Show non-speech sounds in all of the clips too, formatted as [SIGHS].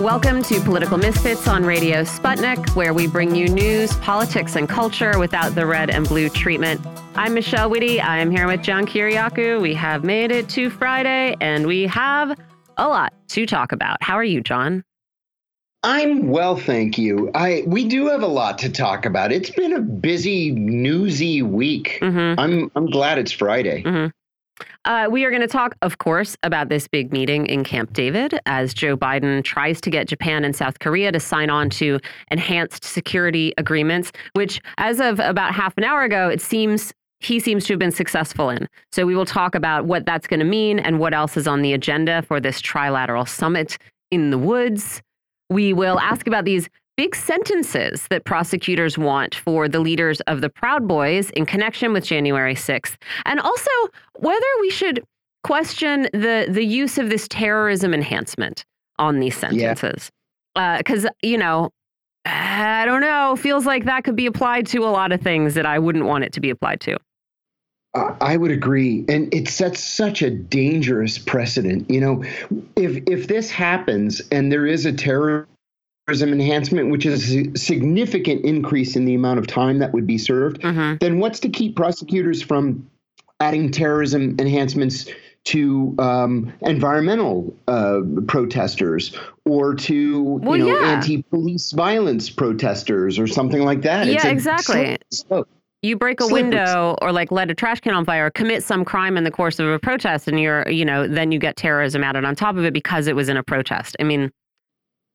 Welcome to Political Misfits on Radio Sputnik, where we bring you news, politics, and culture without the red and blue treatment. I'm Michelle Witte. I am here with John Kiriakou. We have made it to Friday, and we have a lot to talk about. How are you, John? I'm well, thank you. I we do have a lot to talk about. It's been a busy, newsy week. Mm-hmm. I'm I'm glad it's Friday. Mm-hmm. Uh, we are going to talk, of course, about this big meeting in Camp David as Joe Biden tries to get Japan and South Korea to sign on to enhanced security agreements, which, as of about half an hour ago, it seems he seems to have been successful in. So we will talk about what that's going to mean and what else is on the agenda for this trilateral summit in the woods. We will ask about these big sentences that prosecutors want for the leaders of the Proud Boys in connection with January 6th, and also whether we should question the the use of this terrorism enhancement on these sentences. Because, yeah. uh, you know, I don't know, feels like that could be applied to a lot of things that I wouldn't want it to be applied to. I would agree, and it sets such a dangerous precedent. You know, if if this happens and there is a terror enhancement, which is a significant increase in the amount of time that would be served, mm-hmm. then what's to keep prosecutors from adding terrorism enhancements to um, environmental uh, protesters or to well, you know yeah. anti-police violence protesters or something like that? Yeah, exactly. you break a window or like let a trash can on fire or commit some crime in the course of a protest and you're you know then you get terrorism added on top of it because it was in a protest i mean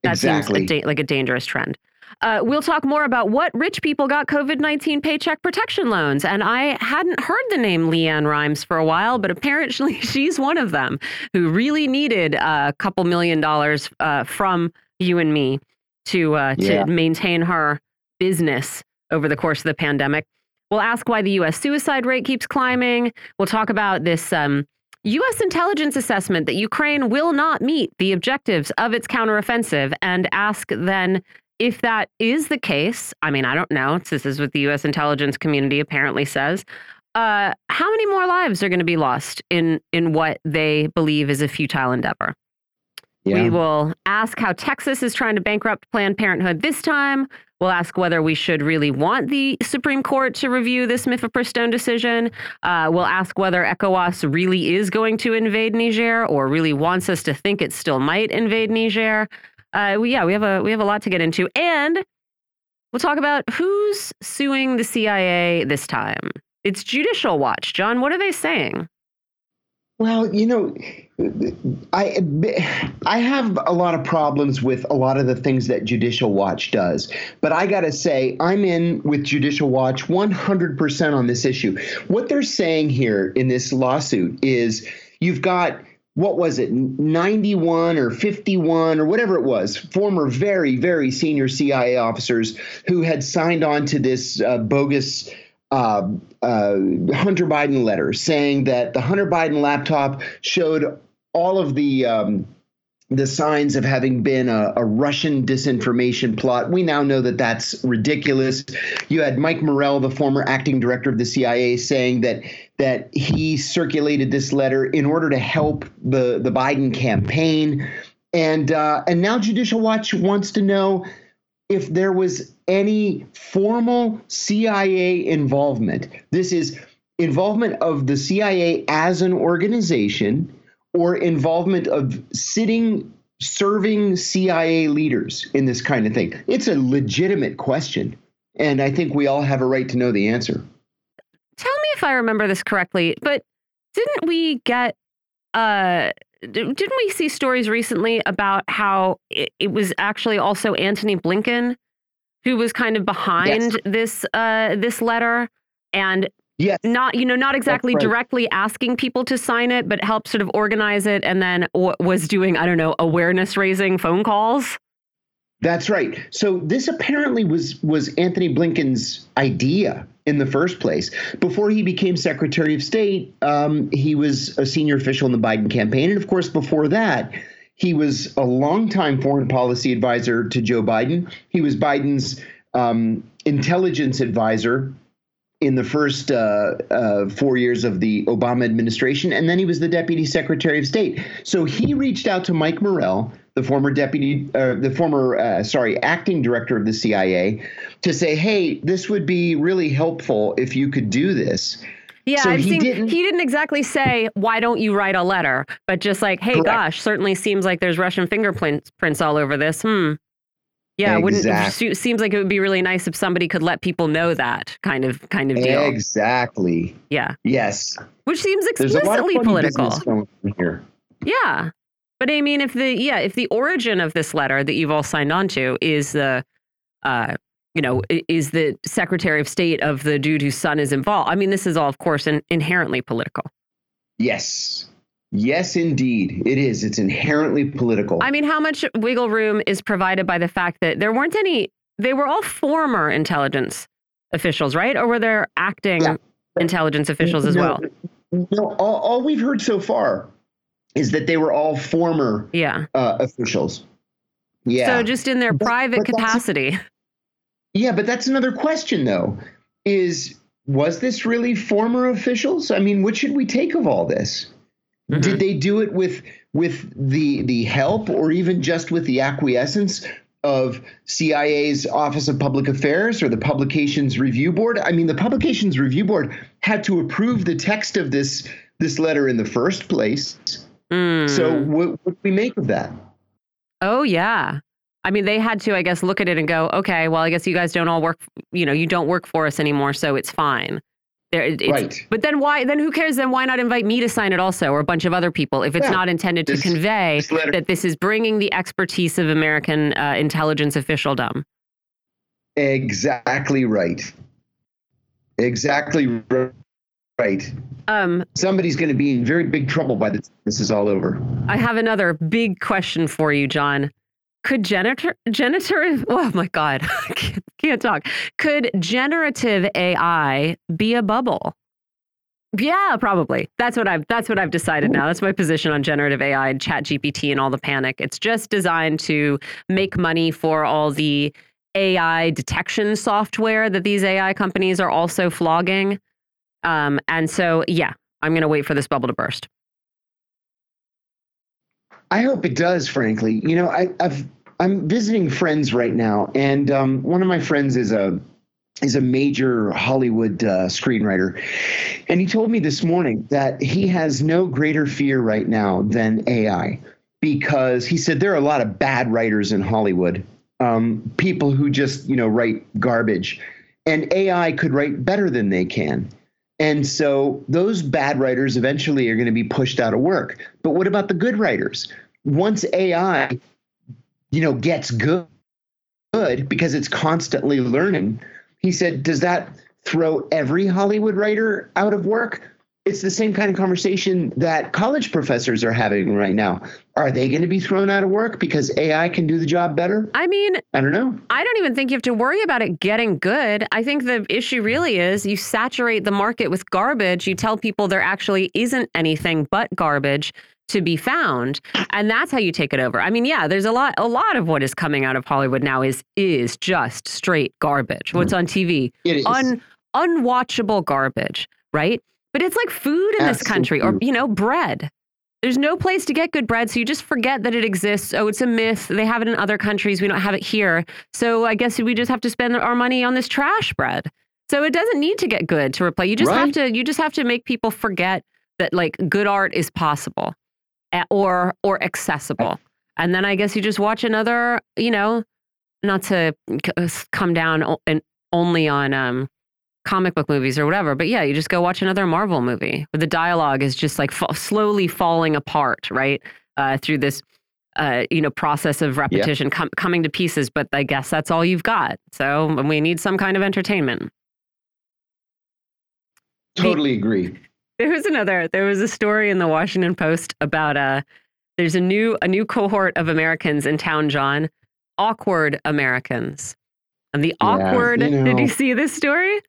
that exactly. seems a like a dangerous trend. Uh, we'll talk more about what rich people got COVID 19 paycheck protection loans. And I hadn't heard the name LeAnn Rimes for a while, but apparently [LAUGHS] she's one of them who really needed a couple million dollars uh, from you and me to, uh, yeah. to maintain her business over the course of the pandemic. We'll ask why the U.S. suicide rate keeps climbing. We'll talk about this um, U.S. intelligence assessment that Ukraine will not meet the objectives of its counteroffensive and ask then if that is the case. I mean, I don't know. This is what the U.S. intelligence community apparently says. Uh, how many more lives are going to be lost in in what they believe is a futile endeavor? Yeah. We will ask how Texas is trying to bankrupt Planned Parenthood this time. We'll ask whether we should really want the Supreme Court to review this mifepristone decision. Uh, we'll ask whether ECOWAS really is going to invade Niger or really wants us to think it still might invade Niger. Uh, we, yeah, we have a we have a lot to get into, and we'll talk about who's suing the CIA this time. It's Judicial Watch. John, what are they saying? Well, you know, I I have a lot of problems with a lot of the things that Judicial Watch does, but I got to say I'm in with Judicial Watch 100% on this issue. What they're saying here in this lawsuit is you've got what was it 91 or 51 or whatever it was former very very senior CIA officers who had signed on to this uh, bogus uh, uh, Hunter Biden letter saying that the Hunter Biden laptop showed all of the um, the signs of having been a, a, Russian disinformation plot. We now know that that's ridiculous. You had Mike Morell, the former acting director of the CIA, saying that that he circulated this letter in order to help the the Biden campaign, and uh, and now Judicial Watch wants to know if there was any formal CIA involvement. This is involvement of the CIA as an organization or involvement of sitting serving CIA leaders in this kind of thing. It's a legitimate question. And I think we all have a right to know the answer. Tell me if I remember this correctly, but didn't we get uh didn't we see stories recently about how it, it was actually also Antony Blinken who was kind of behind yes. this uh, this letter and yes. not you know not exactly right. directly asking people to sign it, but helped sort of organize it, and then was doing I don't know awareness raising phone calls. That's right. So this apparently was was Antony Blinken's idea in the first place. Before he became Secretary of State, um, he was a senior official in the Biden campaign, and of course, before that, he was a longtime foreign policy advisor to Joe Biden. He was Biden's um, intelligence advisor in the first uh, uh, four years of the Obama administration, and then he was the deputy secretary of state. So he reached out to Mike Morell the former deputy, uh, the former, uh, sorry, acting director of the CIA, to say, "Hey, this would be really helpful if you could do this." Yeah, so he didn't. He didn't exactly say, "Why don't you write a letter?" But just like, "Hey, Correct. gosh, certainly seems like there's Russian fingerprints prints all over this." Hmm. Yeah, exactly. wouldn't seems like it would be really nice if somebody could let people know that kind of kind of deal. Exactly. Yeah. Yes. Which seems explicitly political. Here. Yeah. But I mean, if the yeah, if the origin of this letter that you've all signed on to is the, uh, you know, is the Secretary of State of the dude whose son is involved. I mean, this is all, of course, in, inherently political. Yes. Yes, indeed. It is. It's inherently political. I mean, how much wiggle room is provided by the fact that there weren't any, they were all former intelligence officials, right? Or were there acting yeah. intelligence officials as no, well? No, all, all, we've heard so far is that they were all former yeah. Uh, officials. Yeah. So just in their but, private but capacity. Yeah, but that's another question, though. Is was this really former officials? I mean, what should we take of all this? Mm-hmm. Did they do it with with the the help or even just with the acquiescence of CIA's Office of Public Affairs or the Publications Review Board? I mean, the Publications Review Board had to approve the text of this this letter in the first place. Mm. So what, what do we make of that? Oh yeah. I mean, they had to, I guess, look at it and go, okay, well, I guess you guys don't all work, you know, you don't work for us anymore, so it's fine. There, it's, right. But then why? Then who cares? Then why not invite me to sign it also, or a bunch of other people, if it's yeah. not intended this, to convey that this is bringing the expertise of American uh, intelligence officialdom? Exactly right. Exactly right. Um, Somebody's going to be in very big trouble by the time this is all over. I have another big question for you, John. Could generative, [LAUGHS] oh my God, [LAUGHS] can't, can't talk. Could generative AI be a bubble? Yeah, probably. That's what I've that's what I've decided now. That's my position on generative AI and chat GPT and all the panic. It's just designed to make money for all the AI detection software that these AI companies are also flogging. Um, and so yeah, I'm gonna wait for this bubble to burst. I hope it does, frankly. You know, I, have I'm visiting friends right now, and um, one of my friends is a is a major Hollywood uh, screenwriter, and he told me this morning that he has no greater fear right now than AI, because he said there are a lot of bad writers in Hollywood, um, people who just you know write garbage, and AI could write better than they can. And so those bad writers eventually are going to be pushed out of work. But what about the good writers? Once AI you know, gets good, good because it's constantly learning. He said, does that throw every Hollywood writer out of work? It's the same kind of conversation that college professors are having right now. Are they going to be thrown out of work because AI can do the job better? I mean, I don't know. I don't even think you have to worry about it getting good. I think the issue really is you saturate the market with garbage. You tell people there actually isn't anything but garbage to be found and that's how you take it over i mean yeah there's a lot a lot of what is coming out of hollywood now is is just straight garbage what's hmm. on tv it is. Un, unwatchable garbage right but it's like food in Absolutely. this country or you know bread. There's no place to get good bread so you just forget that it exists. Oh it's a myth. They have it in other countries. We don't have it here. So i guess we just have to spend our money on this trash bread. So it doesn't need to get good to replay you just right. have to you just have to make people forget that like good art is possible or or accessible. And then I guess you just watch another, you know, not to uh, come down and only on um, comic book movies or whatever, but yeah, you just go watch another Marvel movie where the dialogue is just like slowly falling apart, right? Uh, through this, uh, you know, process of repetition com coming to pieces. But I guess that's all you've got. So we need some kind of entertainment. Totally agree. There was another. There was a story in the Washington Post about uh there's a new a new cohort of Americans in town, John. Awkward Americans. And the yeah, awkward. You know, did you see this story?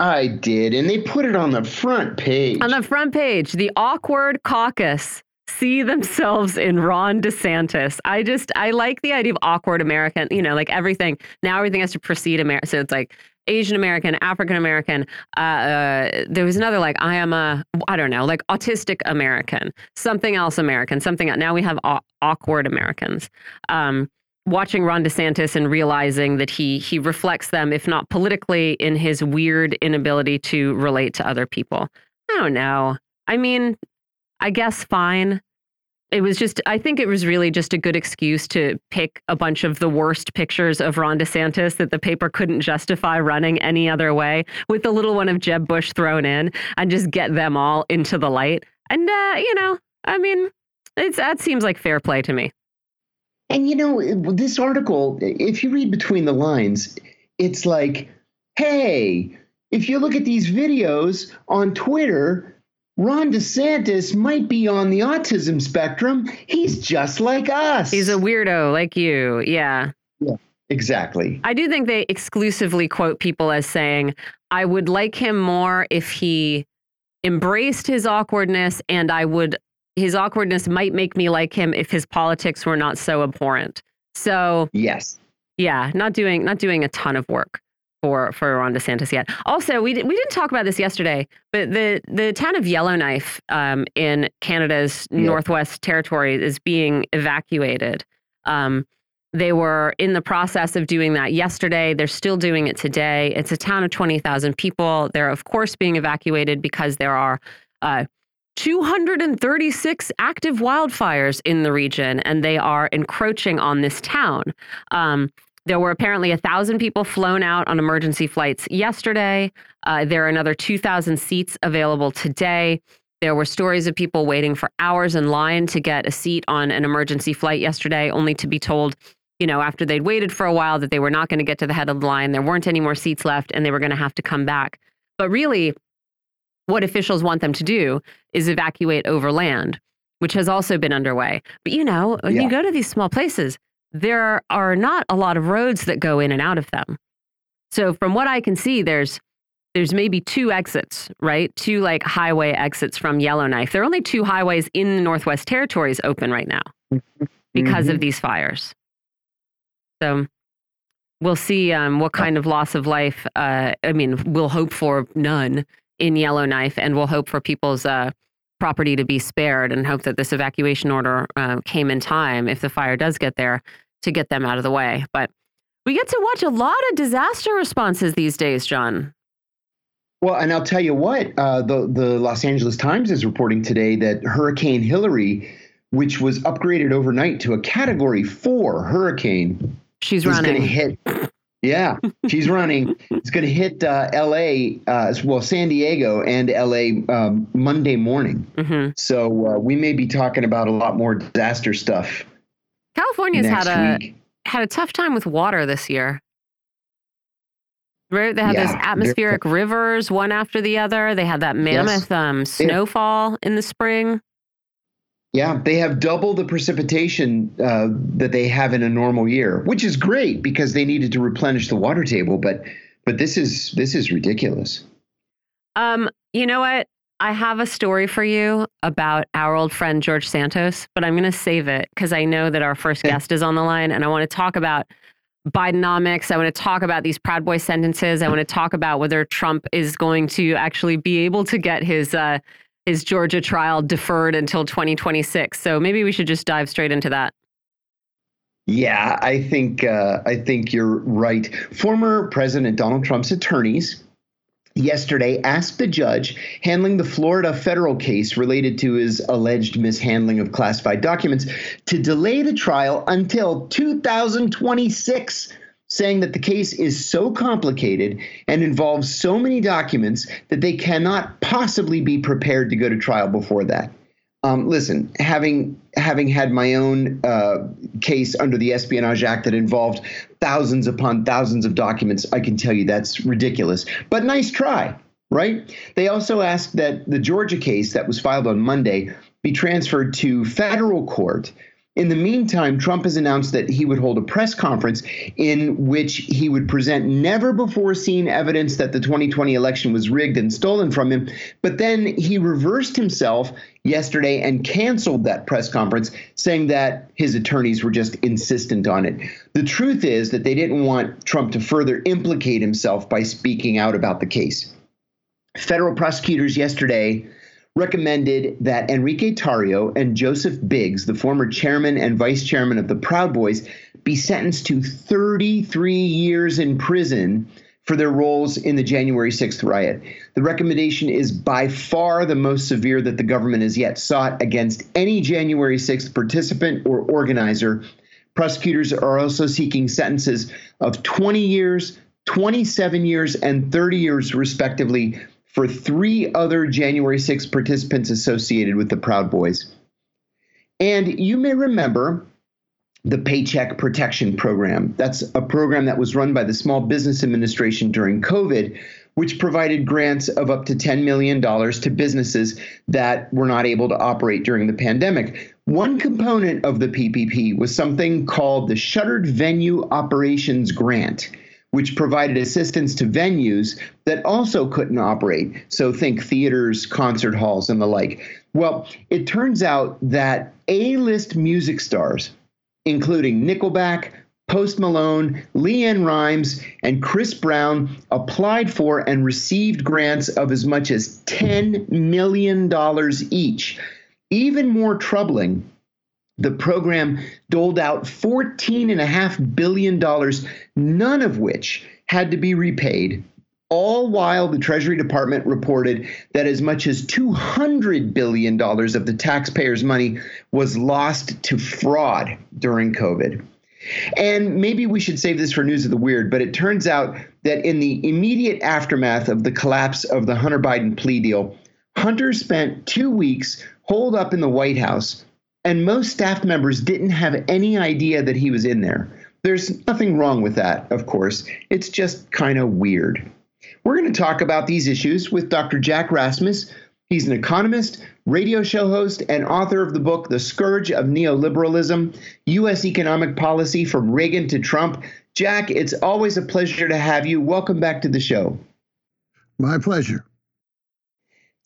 I did, and they put it on the front page. On the front page, the awkward caucus see themselves in Ron DeSantis. I just I like the idea of awkward American, you know, like everything. Now everything has to precede America. So it's like Asian American, African American. Uh, uh, there was another like I am a I don't know like autistic American, something else American, something. Now we have awkward Americans. Um, watching Ron DeSantis and realizing that he he reflects them, if not politically, in his weird inability to relate to other people. I don't know. I mean, I guess fine it was just i think it was really just a good excuse to pick a bunch of the worst pictures of ron desantis that the paper couldn't justify running any other way with the little one of jeb bush thrown in and just get them all into the light and uh, you know i mean it's that seems like fair play to me and you know this article if you read between the lines it's like hey if you look at these videos on twitter Ron DeSantis might be on the autism spectrum. He's just like us. He's a weirdo like you. Yeah. Yeah, exactly. I do think they exclusively quote people as saying, I would like him more if he embraced his awkwardness, and I would, his awkwardness might make me like him if his politics were not so abhorrent. So, yes. Yeah, not doing not doing a ton of work for for Ron DeSantis yet. Also, we we didn't talk about this yesterday, but the the town of Yellowknife um, in Canada's. Northwest Territory is being evacuated. Um, they were in the process of doing that yesterday. They're still doing it today. It's a town of 20,000 people. They're, of course, being evacuated because there are uh, 236 active wildfires in the region, and they are encroaching on this town. Um, there were apparently a thousand people flown out on emergency flights yesterday. Uh, there are another 2,000 seats available today. There were stories of people waiting for hours in line to get a seat on an emergency flight yesterday, only to be told, you know, after they'd waited for a while that they were not going to get to the head of the line. There weren't any more seats left and they were going to have to come back. But really, what officials want them to do is evacuate over land, which has also been underway. But you know, when yeah. you go to these small places, there are not a lot of roads that go in and out of them. So from what I can see, there's there's maybe two exits, right? Two like highway exits from Yellowknife. There are only two highways in the Northwest Territories open right now because mm -hmm. of these fires. So we'll see um, what kind of loss of life. Uh, I mean, we'll hope for none in Yellowknife, and we'll hope for people's uh, property to be spared and hope that this evacuation order uh, came in time if the fire does get there to get them out of the way. But we get to watch a lot of disaster responses these days, John. Well, and I'll tell you what, uh, the the Los Angeles Times is reporting today that Hurricane Hilary, which was upgraded overnight to a Category Four hurricane, she's running. Hit [LAUGHS] yeah, she's running. It's going to hit uh, L.A. Uh, well, San Diego and L.A. Um, Monday morning. Mm-hmm. So uh, we may be talking about a lot more disaster stuff. California's had a week. had a tough time with water this year. Right? They had yeah, those atmospheric rivers one after the other. They had that mammoth yes. um, snowfall in the spring. Yeah, they have double the precipitation uh, that they have in a normal year, which is great because they needed to replenish the water table. But but this is this is ridiculous. Um, you know what? I have a story for you about our old friend George Santos, but I'm going to save it because I know that our first guest is on the line, and I want to talk about Bidenomics. I want to talk about these Proud Boy sentences. I want to talk about whether Trump is going to actually be able to get his uh, his Georgia trial deferred until 2026. So maybe we should just dive straight into that. Yeah, I think uh, I think you're right. Former President Donald Trump's attorneys yesterday asked the judge handling the Florida federal case related to his alleged mishandling of classified documents to delay the trial until 2026 saying that the case is so complicated and involves so many documents that they cannot possibly be prepared to go to trial before that. Um, listen, having having had my own uh, case under the Espionage Act that involved thousands upon thousands of documents, I can tell you that's ridiculous. But nice try, right? They also asked that the Georgia case that was filed on Monday be transferred to federal court In the meantime, Trump has announced that he would hold a press conference in which he would present never before seen evidence that the 2020 election was rigged and stolen from him. But then he reversed himself yesterday and canceled that press conference, saying that his attorneys were just insistent on it. The truth is that they didn't want Trump to further implicate himself by speaking out about the case. Federal prosecutors yesterday recommended that Enrique Tarrio and Joseph Biggs, the former chairman and vice chairman of the Proud Boys, be sentenced to 33 years in prison for their roles in the January 6th riot. The recommendation is by far the most severe that the government has yet sought against any January 6th participant or organizer. Prosecutors are also seeking sentences of 20 years, 27 years, and 30 years, respectively, for three other January 6 participants associated with the Proud Boys. And you may remember the Paycheck Protection Program. That's a program that was run by the Small Business Administration during COVID, which provided grants of up to $10 million to businesses that were not able to operate during the pandemic. One component of the PPP was something called the Shuttered Venue Operations Grant which provided assistance to venues that also couldn't operate. So think theaters, concert halls, and the like. Well, it turns out that A list music stars, including Nickelback, Post Malone, LeAnn Rimes, and Chris Brown applied for and received grants of as much as $10 million each. Even more troubling, the program doled out $14.5 billion, none of which had to be repaid, all while the Treasury Department reported that as much as $200 billion of the taxpayers' money was lost to fraud during COVID. And maybe we should save this for news of the weird, but it turns out that in the immediate aftermath of the collapse of the Hunter Biden plea deal, Hunter spent two weeks holed up in the White House and most staff members didn't have any idea that he was in there. There's nothing wrong with that, of course. It's just kind of weird. We're going to talk about these issues with Dr. Jack Rasmus. He's an economist, radio show host, and author of the book The Scourge of Neoliberalism U.S. Economic Policy from Reagan to Trump. Jack, it's always a pleasure to have you. Welcome back to the show. My pleasure.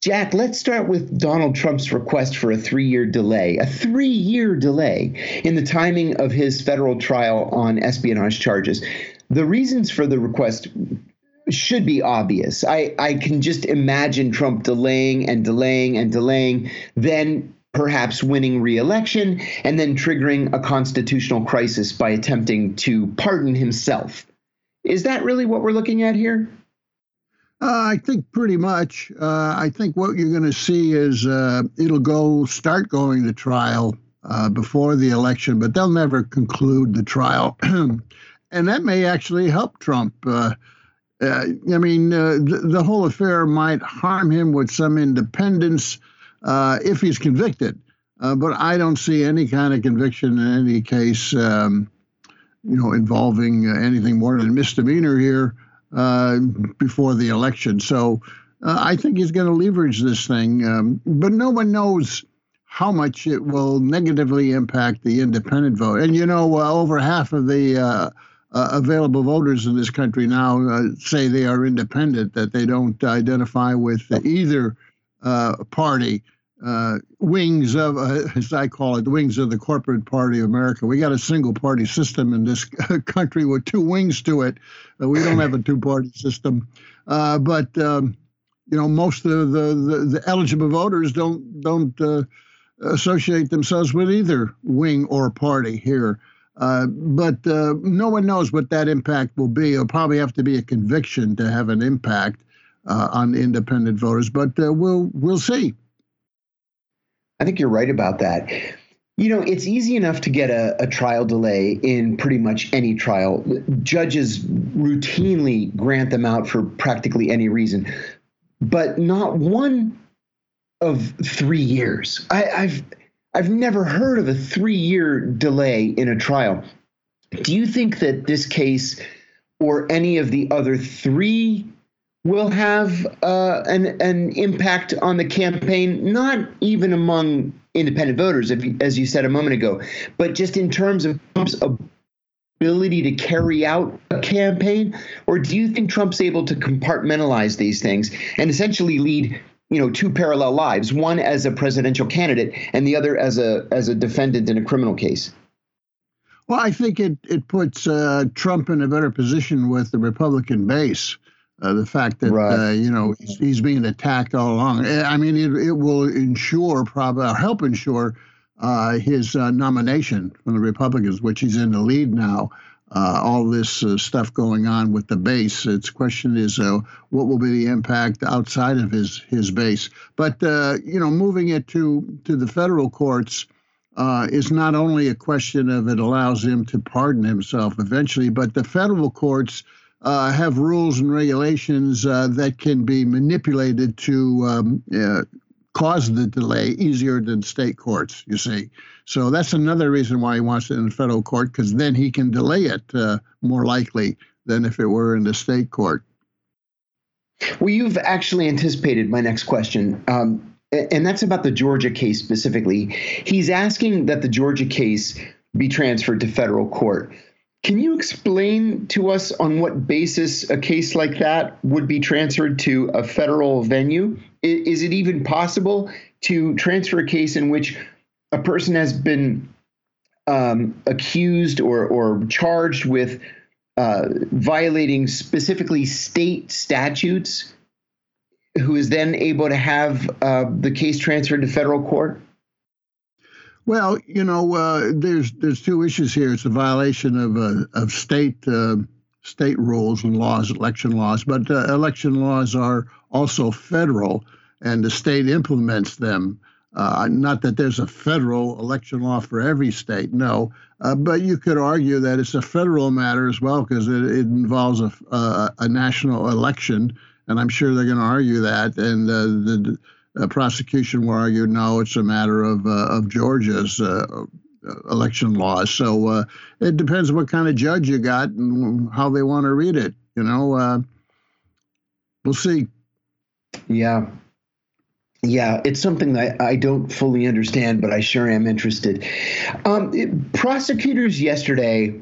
Jack, let's start with Donald Trump's request for a three year delay, a three year delay in the timing of his federal trial on espionage charges. The reasons for the request should be obvious. I, I can just imagine Trump delaying and delaying and delaying, then perhaps winning re-election and then triggering a constitutional crisis by attempting to pardon himself. Is that really what we're looking at here? Uh, I think pretty much. Uh, I think what you're going to see is uh, it'll go start going to trial uh, before the election, but they'll never conclude the trial, [CLEARS THROAT] and that may actually help Trump. Uh, uh, I mean, the, the, whole affair might harm him with some independents if he's convicted, but I don't see any kind of conviction in any case, um, you know, involving anything more than misdemeanor here uh, before the election. So uh, I think he's going to leverage this thing, um, but no one knows how much it will negatively impact the independent vote. And you know, uh, over half of the uh, uh, available voters in this country now uh, say they are independent, that they don't identify with either party uh, wings of, uh, [LAUGHS] as I call it, the wings of the corporate party of America. We got a single party system in this [LAUGHS] country with two wings to it. Uh, we don't have a two party system. Uh, but, um, you know, most of the, the, the, eligible voters don't, don't uh, associate themselves with either wing or party here. Uh, but no one knows what that impact will be. It'll probably have to be a conviction to have an impact on independent voters, but we'll we'll see. I think you're right about that. You know, it's easy enough to get a, a, trial delay in pretty much any trial. Judges routinely grant them out for practically any reason, but not one of three years. I, I've I've never heard of a three-year delay in a trial. Do you think that this case or any of the other three will have uh, an, an impact on the campaign, not even among independent voters, as you said a moment ago, but just in terms of Trump's ability to carry out a campaign? Or do you think Trump's able to compartmentalize these things and essentially lead you know two parallel lives one as a presidential candidate and the other as a as a defendant in a criminal case well i think it it puts uh, trump in a better position with the republican base uh, the fact that right. uh, you know he's, he's, being attacked all along i mean it, it will ensure probably help ensure uh, his uh, nomination from the republicans which he's in the lead now uh, all this uh, stuff going on with the base. Its question is, uh, what will be the impact outside of his his base? But uh, you know, moving it to to the federal courts uh, is not only a question of it allows him to pardon himself eventually, but the federal courts. Uh, have rules and regulations that can be manipulated to um, cause the delay easier than state courts, you see. So that's another reason why he wants it in federal court, because then he can delay it uh, more likely than if it were in the state court. Well, you've actually anticipated my next question. Um, and that's about the Georgia case specifically. He's asking that the Georgia case be transferred to federal court. Can you explain to us on what basis a case like that would be transferred to a federal venue? Is it even possible to transfer a case in which a person has been um, accused or, or charged with uh, violating specifically state statutes, who is then able to have uh, the case transferred to federal court? Well, you know, uh, there's there's two issues here. It's a violation of uh, of state uh, state rules and laws, election laws, but uh, election laws are also federal, and the state implements them. Uh, not that there's a federal election law for every state, no, uh, but you could argue that it's a federal matter as well because it, it, involves a, a, a, national election, and I'm sure they're going to argue that, and the prosecution will argue no, it's a matter of uh, of Georgia's uh, election laws. So uh, it depends what kind of judge you got and how they want to read it. You know, we'll see. Yeah. Yeah, it's something that I don't fully understand, but I sure am interested. Um, it, prosecutors yesterday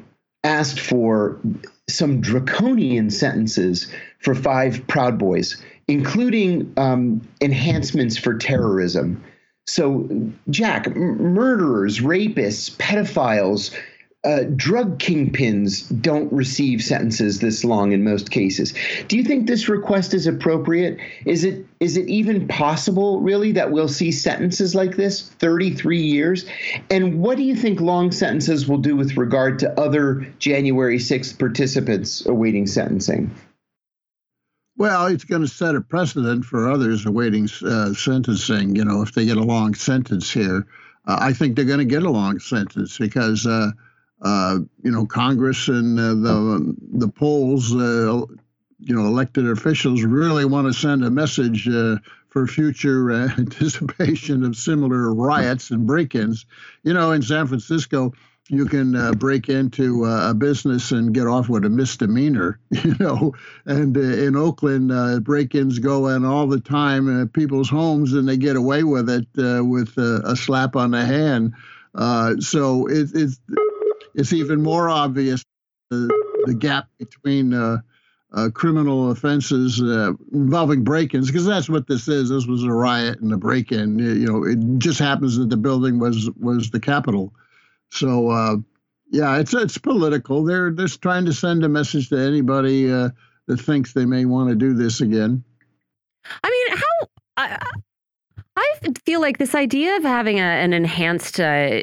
asked for some draconian sentences for five Proud Boys including um, enhancements for terrorism. So, Jack, m- murderers, rapists, pedophiles, uh, drug kingpins don't receive sentences this long in most cases. Do you think this request is appropriate? Is it is it even possible, really, that we'll see sentences like this, 33 years? And what do you think long sentences will do with regard to other January 6th participants awaiting sentencing? Well, it's going to set a precedent for others awaiting uh, sentencing. You know, if they get a long sentence here, uh, I think they're going to get a long sentence because, uh, uh you know, Congress and uh, the the polls, uh, you know, elected officials really want to send a message for future [LAUGHS] anticipation of similar riots and break-ins. You know, in San Francisco you can uh, break into uh, a business and get off with a misdemeanor, [LAUGHS] you know. And uh, in Oakland, uh, break-ins go in all the time in people's homes, and they get away with it uh, with a slap on the hand. Uh, so it, it's it's even more obvious the gap between criminal offenses involving break-ins, because that's what this is. This was a riot and a break-in. You know, it just happens that the building was was the Capitol. So uh, yeah, it's it's political. They're just trying to send a message to anybody uh, that thinks they may want to do this again. I mean, how I, I feel like this idea of having a, an enhanced uh,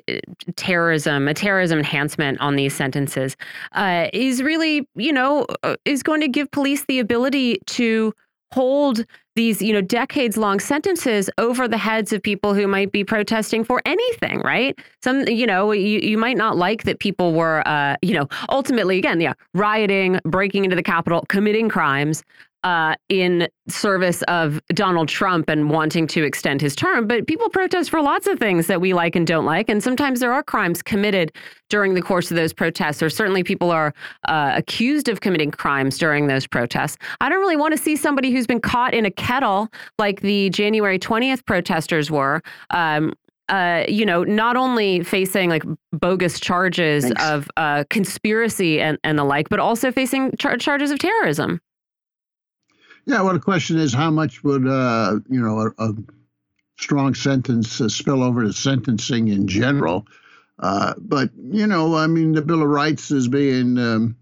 terrorism, a terrorism enhancement on these sentences, uh, is really, you know, uh, is going to give police the ability to hold these you know decades long sentences over the heads of people who might be protesting for anything right? Some you know you, you might not like that people were uh, you know ultimately again yeah rioting breaking into the capitol committing crimes uh, in service of Donald Trump and wanting to extend his term. But people protest for lots of things that we like and don't like. And sometimes there are crimes committed during the course of those protests, or certainly people are uh, accused of committing crimes during those protests. I don't really want to see somebody who's been caught in a kettle like the January 20th protesters were. Um, uh, you know, not only facing like bogus charges Thanks. of uh, conspiracy and, and the like, but also facing char charges of terrorism. Yeah, well, the question is, how much would uh, you know a, a strong sentence uh, spill over to sentencing in general? Uh, but you know, I mean, the Bill of Rights is being um,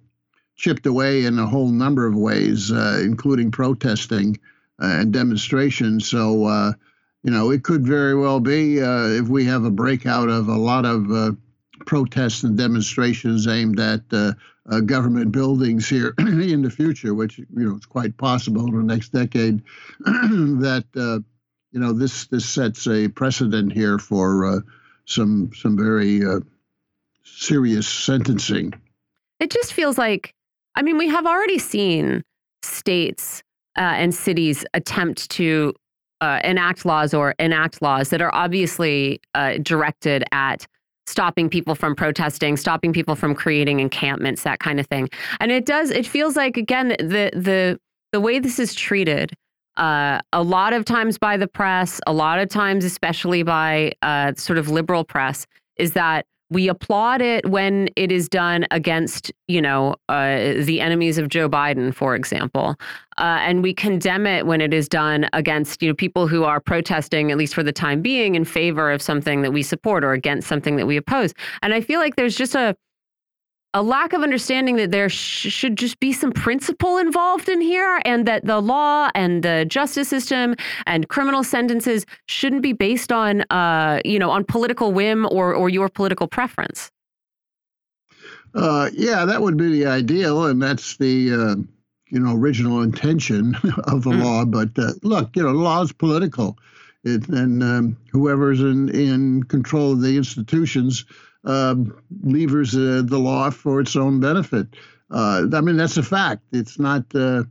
chipped away in a whole number of ways, uh, including protesting uh, and demonstrations. So, uh, you know, it could very well be if we have a breakout of a lot of protests and demonstrations aimed at uh, uh, government buildings here [CLEARS THROAT] in the future, which you know is quite possible in the next decade. [CLEARS THROAT] that uh, you know this this sets a precedent here for uh, some some very serious sentencing. It just feels like, I mean, we have already seen states and cities attempt to uh, enact laws or enact laws that are obviously uh, directed at stopping people from protesting, stopping people from creating encampments, that kind of thing. And it does, it feels like, again, the, the, the way this is treated, uh, a lot of times by the press, a lot of times, especially by uh, sort of liberal press, is that we applaud it when it is done against, you know, uh, the enemies of Joe Biden, for example, uh, and we condemn it when it is done against, you know, people who are protesting, at least for the time being, in favor of something that we support or against something that we oppose. And I feel like there's just a a lack of understanding that there sh should just be some principle involved in here and that the law and the justice system and criminal sentences shouldn't be based on uh, you know on political whim or or your political preference uh, yeah that would be the ideal and that's the uh, you know original intention [LAUGHS] of the mm. law but uh, look you know law is political it, and um, whoever's in in control of the institutions um, levers uh, the law for its own benefit. Uh, I mean, that's a fact. It's not, uh,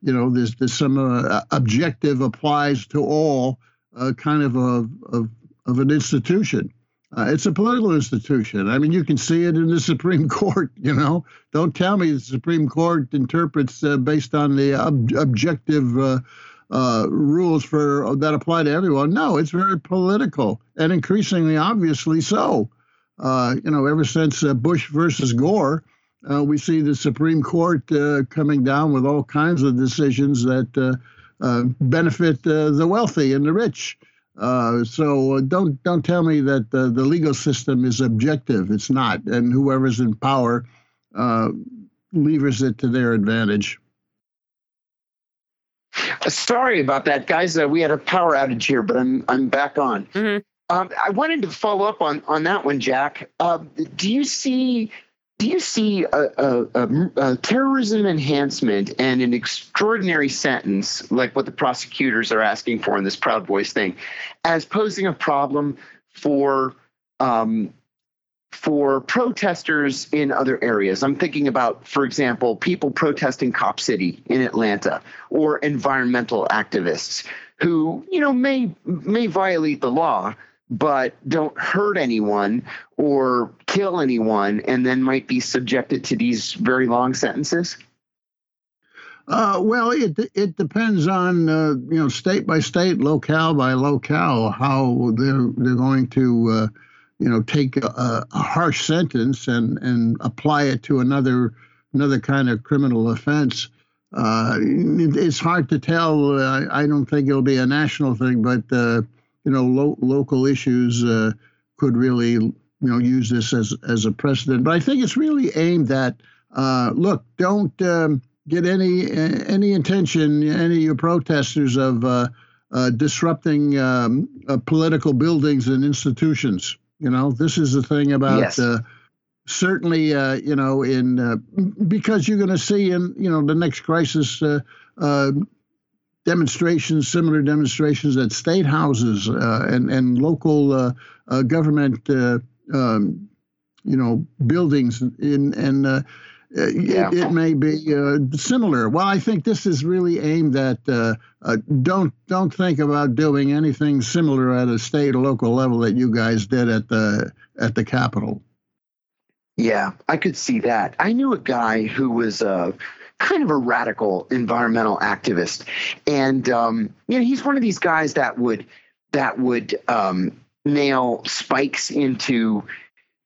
you know, there's, there's some uh, objective applies to all uh, kind of a, of, of an institution. Uh, it's a political institution. I mean, you can see it in the [LAUGHS] Supreme Court. You know, don't tell me the Supreme Court interprets based on the ob- objective rules for that apply to everyone. No, it's very political and increasingly, obviously, so. Uh, you know, ever since uh, Bush versus Gore, uh, we see the Supreme Court uh, coming down with all kinds of decisions that uh, uh, benefit the wealthy and the rich. so don't don't tell me that the legal system is objective. It's not, and whoever's in power levers it to their advantage. Sorry about that, guys. we had a power outage here, but I'm I'm back on. Mm-hmm. Um, I wanted to follow up on on that one, Jack. Uh, do you see do you see a, a, a, a, terrorism enhancement and an extraordinary sentence like what the prosecutors are asking for in this Proud Boys thing as posing a problem for um, for protesters in other areas? I'm thinking about, for example, people protesting Cop City in Atlanta or environmental activists who you know may may violate the law but don't hurt anyone or kill anyone and then might be subjected to these very long sentences? Uh, well, it it depends on uh, you know state by state, locale by locale, how they're they're going to uh, you know take a, a, harsh sentence and and apply it to another another kind of criminal offense. Uh, it, it's hard to tell. I don't think it'll be a national thing, but uh, you know, lo- local issues uh, could really, you know, use this as as a precedent. But I think it's really aimed at, uh, look, don't um, get any any intention, any of your protesters of uh, uh disrupting um, uh, political buildings and institutions. You know, this is the thing about. Yes. Uh, certainly, you know, in because you're going to see in you know the next crisis demonstrations, similar demonstrations at state houses uh, and and local uh, uh, government, uh, um, you know, buildings. In and uh, yeah. it, it, may be uh, similar. Well, I think this is really aimed at don't don't think about doing anything similar at a state or local level that you guys did at the at the Capitol. Yeah, I could see that. I knew a guy who was kind of a radical environmental activist, and um, you know he's one of these guys that would that would um, nail spikes into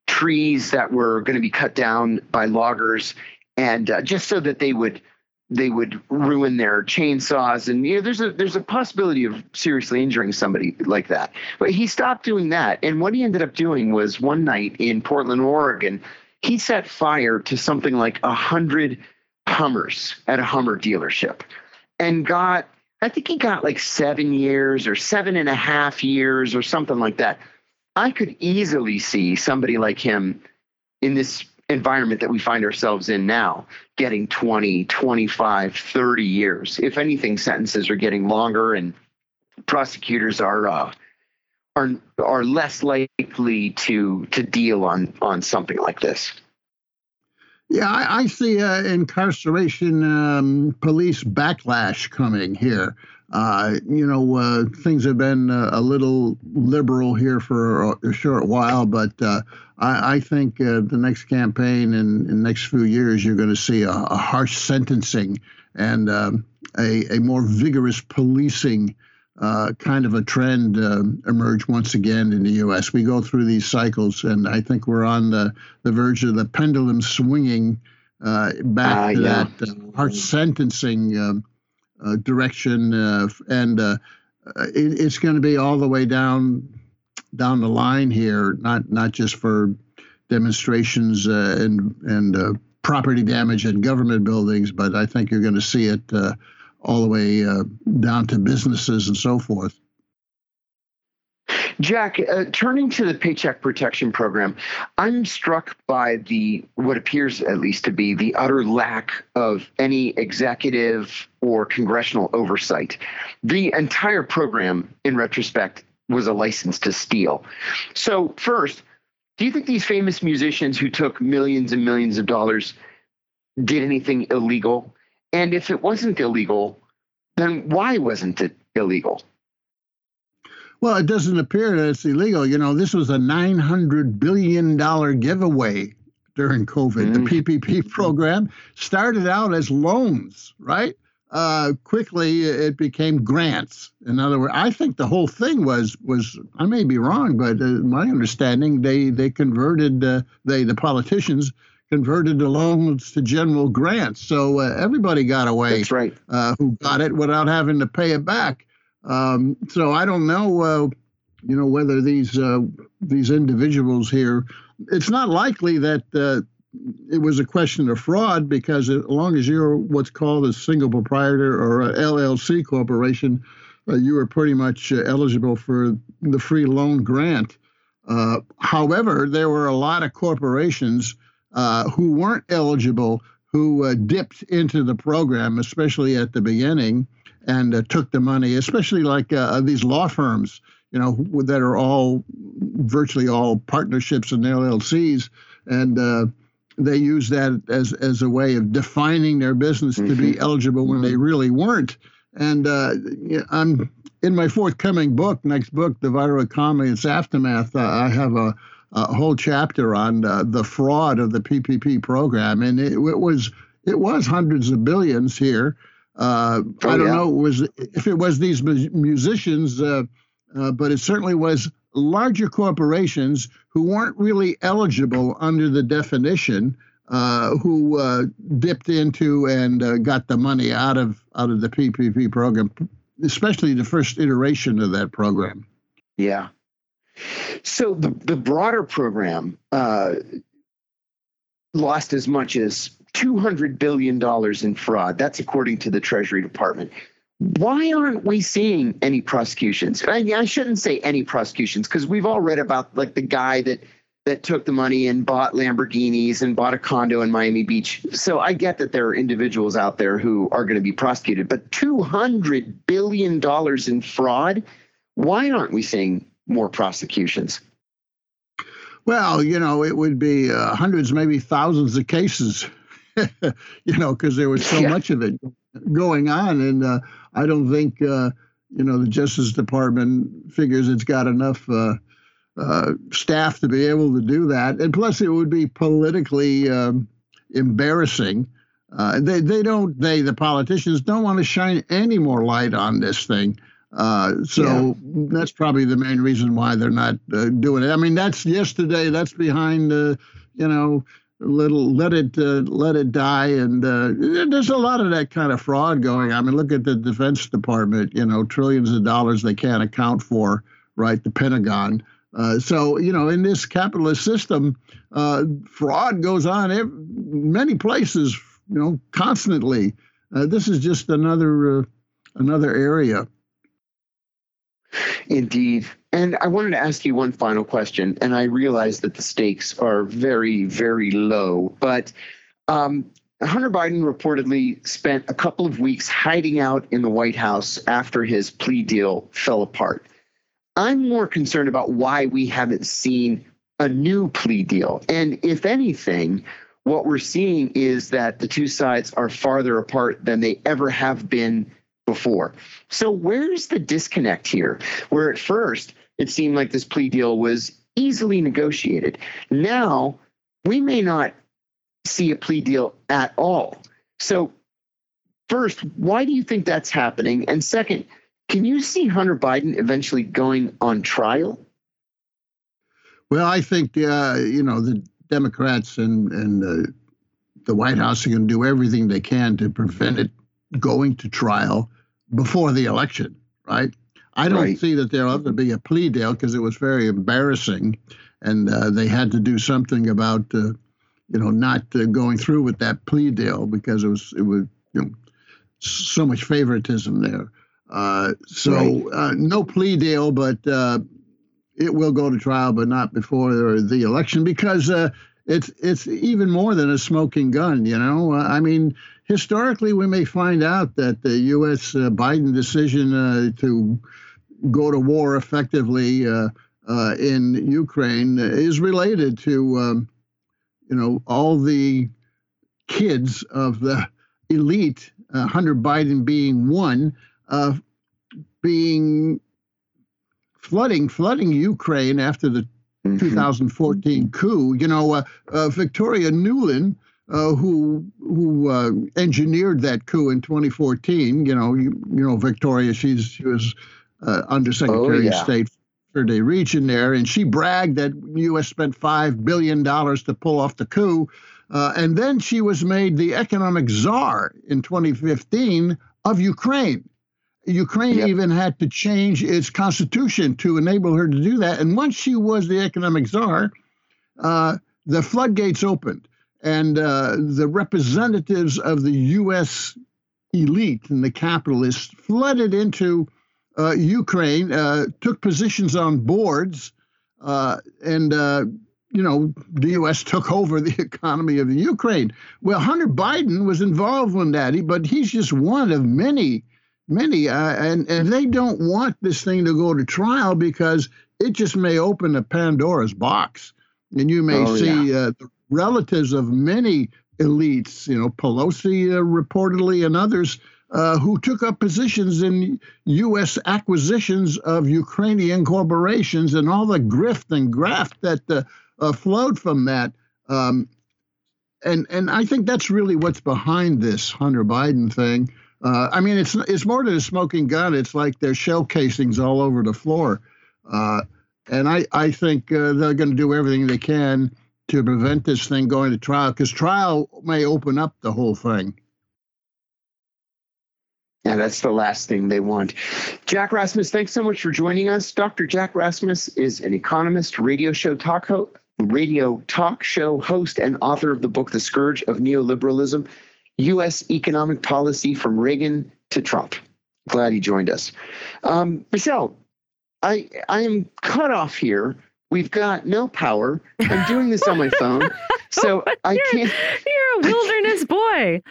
trees that were going to be cut down by loggers, and uh, just so that they would they would ruin their chainsaws. And you know there's a there's a possibility of seriously injuring somebody like that. But he stopped doing that. And what he ended up doing was one night in portland oregon he set fire to something like a hundred hummers at a hummer dealership. And got i think he got like seven years or seven and a half years or something like that. I could easily see somebody like him in this environment that we find ourselves in now getting 20 25 30 years. If anything sentences are getting longer and prosecutors are uh, are are less likely to to deal on on something like this yeah i, I see uh, incarceration um, police backlash coming here. Uh, you know, uh, things have been uh, a little liberal here for a, short while, but uh, I, I, think uh, the next campaign and in, next few years, you're going to see a, a, harsh sentencing and um, a, a, more vigorous policing uh, kind of a trend emerge once again in the U.S. We go through these cycles, and I think we're on the, the verge of the pendulum swinging back ah, to yeah. that harsh sentencing. Um, uh, direction, uh, and uh, it, it's going to be all the way down down the line here, not not just for demonstrations and and property damage in government buildings, but I think you're going to see it all the way down to businesses and so forth. Jack, uh, turning to the Paycheck Protection Program, I'm struck by the what appears at least to be the utter lack of any executive or congressional oversight. The entire program, in retrospect, was a license to steal. So, first, do you think these famous musicians who took millions and millions of dollars did anything illegal? And if it wasn't illegal, then why wasn't it illegal? Well, it doesn't appear that it's illegal. You know, this was a $900 billion giveaway during COVID. Mm-hmm. The PPP program started out as loans, right? Uh, quickly, it became grants. In other words, I think the whole thing was was I may be wrong, but uh, my understanding they they converted uh, they the politicians converted the loans to general grants, so uh, everybody got away. That's right. Uh, who got it without having to pay it back. Um, so I don't know, uh, you know, whether these uh, these individuals here. It's not likely that uh, it was a question of fraud because as long as you're what's called a single proprietor or a LLC corporation, uh, you were pretty much uh, eligible for the free loan grant. Uh, however, there were a lot of corporations who weren't eligible who dipped into the program, especially at the beginning and uh, took the money, especially like uh, uh these law firms, you know, that are all virtually all partnerships and LLCs, and uh, they use that as as a way of defining their business mm-hmm. to be mm-hmm. eligible when they mm-hmm. really weren't. And uh, I'm in my forthcoming book, next book, The Viral Economy, its aftermath. Uh, I have a, a, whole chapter on the fraud of the PPP program, and it, it was it was hundreds of billions here. Uh, oh, I don't yeah. know was if it was these musicians, uh, uh, but it certainly was larger corporations who weren't really eligible under the definition, uh, who uh, dipped into and uh, got the money out of out of the PPP program, especially the first iteration of that program. Yeah. So the the broader program uh, lost as much as $200 billion in fraud. That's according to the Treasury Department. Why aren't we seeing any prosecutions? I, I shouldn't say any prosecutions because we've all read about like the guy that that took the money and bought Lamborghinis and bought a condo in Miami Beach. So I get that there are individuals out there who are going to be prosecuted, but $200 billion in fraud, why aren't we seeing more prosecutions? Well, you know, it would be uh, hundreds, maybe thousands of cases [LAUGHS] you know, because there was so yeah. much of it going on. And uh, I don't think, uh, you know, the Justice Department figures it's got enough uh, uh staff to be able to do that. And plus, it would be politically um, embarrassing. Uh, they, they don't, they, the politicians, don't want to shine any more light on this thing. Uh, so yeah. that's probably the main reason why they're not uh, doing it. I mean, that's yesterday. That's behind, uh, you know, little let it uh, let it die, and uh, there's a lot of that kind of fraud going. I mean, look at the Defense Department. You know, trillions of dollars they can't account for. Right, the Pentagon. Uh, so you know, in this capitalist system, fraud goes on every, many places. You know, constantly. this is just another another area. Indeed. And I wanted to ask you one final question, and I realize that the stakes are very, very low, but um, Hunter Biden reportedly spent a couple of weeks hiding out in the White House after his plea deal fell apart. I'm more concerned about why we haven't seen a new plea deal. And if anything, what we're seeing is that the two sides are farther apart than they ever have been before. So where's the disconnect here? Where at first it seemed like this plea deal was easily negotiated. Now we may not see a plea deal at all. So first, why do you think that's happening? And second, can you see Hunter Biden eventually going on trial? Well, I think uh, you know the Democrats and and uh, the White House are going to do everything they can to prevent it going to trial before the election, right? I don't right. see that there ought to be a plea deal because it was very embarrassing, and uh, they had to do something about, uh, you know, not uh, going through with that plea deal because it was it was you know so much favoritism there. Uh, so right. Uh, no plea deal, but uh, it will go to trial, but not before the election because it's it's even more than a smoking gun. You know, I mean historically, we may find out that the U.S. Uh, Biden decision uh, to go to war effectively uh, uh in Ukraine is related to, um, you know, all the kids of the elite, uh, Hunter Biden being one, being flooding flooding Ukraine after the mm-hmm. 2014 coup. You know, uh, Victoria Nuland uh, who who uh, engineered that coup in 2014. You know, you, you know Victoria. She's she was uh, Undersecretary oh, yeah. of State for the region there, and she bragged that U.S. spent five billion dollars to pull off the coup. Uh, and then she was made the economic czar in 2015 of Ukraine. Ukraine yep. even had to change its constitution to enable her to do that. And once she was the economic czar, uh, the floodgates opened and uh, the representatives of the U.S. elite and the capitalists flooded into uh, Ukraine, uh, took positions on boards, uh, and uh, you know the U.S. [LAUGHS] took over the economy of the Ukraine. Well, Hunter Biden was involved in that, but he's just one of many, many, uh, and and they don't want this thing to go to trial because it just may open a Pandora's box, and you may oh, see yeah. the relatives of many elites, you know, Pelosi uh, reportedly and others uh, who took up positions in U.S. acquisitions of Ukrainian corporations and all the grift and graft that uh, uh, flowed from that. Um, and and I think that's really what's behind this Hunter Biden thing. Uh, I mean, it's it's more than a smoking gun. It's like there's shell casings all over the floor. Uh, and I, I think they're going to do everything they can to prevent this thing going to trial because trial may open up the whole thing. Yeah, that's the last thing they want. Jack Rasmus, thanks so much for joining us. Dr. Jack Rasmus is an economist, radio show talk host, radio talk show host, and author of the book The Scourge of Neoliberalism: U.S. Economic Policy from Reagan to Trump. Glad he joined us. Um, Michelle, I I am cut off here We've got no power. I'm doing this on my [LAUGHS] phone, so [LAUGHS] I can't. You're a wilderness [LAUGHS] boy.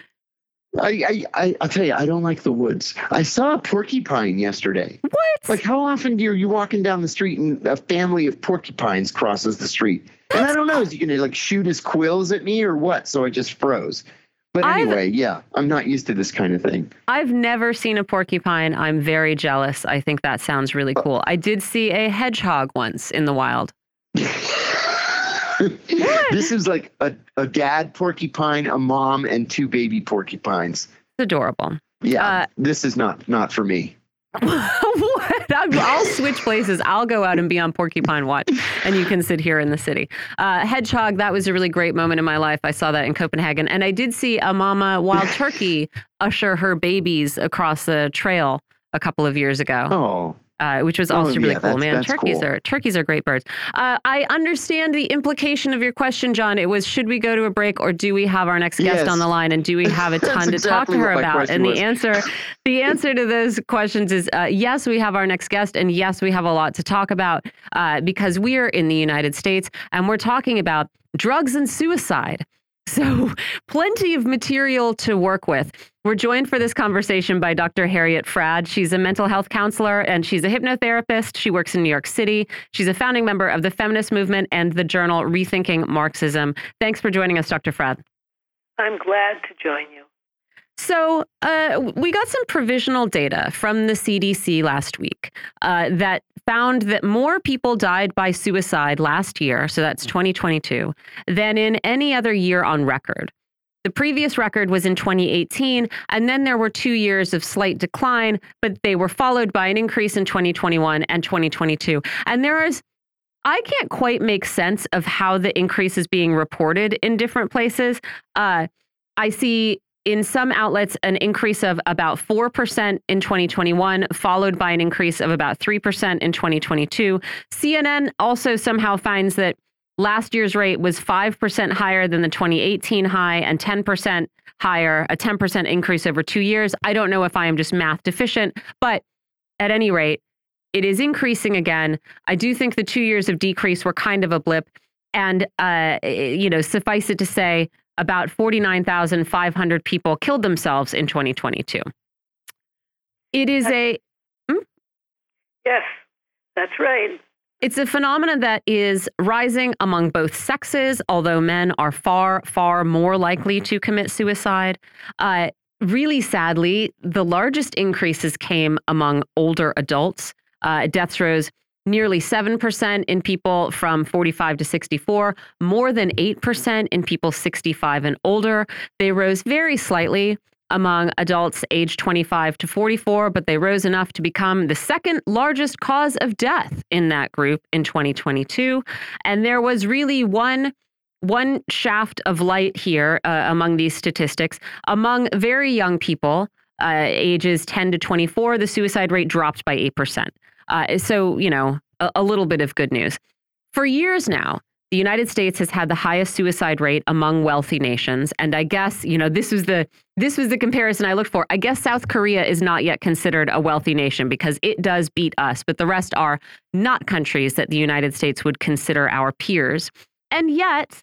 I, I, I, will tell you, I don't like the woods. I saw a porcupine yesterday. What? Like, how often do you, you walking down the street and a family of porcupines crosses the street? And I don't know, is he going to like shoot his quills at me or what? So I just froze. But anyway, I've, yeah, I'm not used to this kind of thing. I've never seen a porcupine. I'm very jealous. I think that sounds really uh, cool. I did see a hedgehog once in the wild. [LAUGHS] this is like a, a dad porcupine, a mom, and two baby porcupines. It's adorable. Yeah, uh, this is not not for me. [LAUGHS] what? I'll switch places. I'll go out and be on Porcupine Watch, and you can sit here in the city. Uh, hedgehog, that was a really great moment in my life. I saw that in Copenhagen. And I did see a mama wild [LAUGHS] turkey usher her babies across the trail a couple of years ago. Oh uh, which was oh, also oh, really yeah, cool. Man, turkeys cool. are turkeys are great birds. Uh, I understand the implication of your question, John. It was should we go to a break or do we have our next guest yes. on the line and do we have a [LAUGHS] ton to talk to her about? And was. the answer, the answer to those questions is uh, yes, we have our next guest, and yes, we have a lot to talk about uh, because we are in the United States and we're talking about drugs and suicide. [LAUGHS] So, plenty of material to work with. We're joined for this conversation by Dr. Harriet Fraad. She's a mental health counselor and she's a hypnotherapist. She works in New York City. She's a founding member of the feminist movement and the journal Rethinking Marxism. Thanks for joining us, Dr. Fraad. I'm glad to join you. So, uh, we got some provisional data from the CDC last week uh, that found that more people died by suicide last year, so that's 2022, than in any other year on record. The previous record was in 2018, and then there were two years of slight decline, but they were followed by an increase in 2021 and 2022. And there is I can't quite make sense of how the increase is being reported in different places. Uh, I see in some outlets an increase of about 4% in 2021, followed by an increase of about 3% in 2022. CNN also somehow finds that last year's rate was 5% higher than the 2018 high and 10% higher, a 10% increase over two years. I don't know if I am just math deficient, but at any rate, it is increasing again. I do think the two years of decrease were kind of a blip. And, uh, you know, suffice it to say, about 49,500 people killed themselves in 2022. It is a. Hmm? Yes, that's right. It's a phenomenon that is rising among both sexes, although men are far, far more likely to commit suicide. Uh, really sadly, the largest increases came among older adults. Uh, deaths rose nearly 7% in people from 45 to 64, more than 8% in people 65 and older. They rose very slightly among adults aged 25 to 44, but they rose enough to become the second largest cause of death in that group in 2022. And there was really one one shaft of light here uh, among these statistics among very young people uh, ages 10 to 24 the suicide rate dropped by 8% uh, so, you know, a, a little bit of good news. For years now, the United States has had the highest suicide rate among wealthy nations, and I guess you know this was the this was the comparison I looked for. I guess South Korea is not yet considered a wealthy nation because it does beat us, but the rest are not countries that the United States would consider our peers. And yet,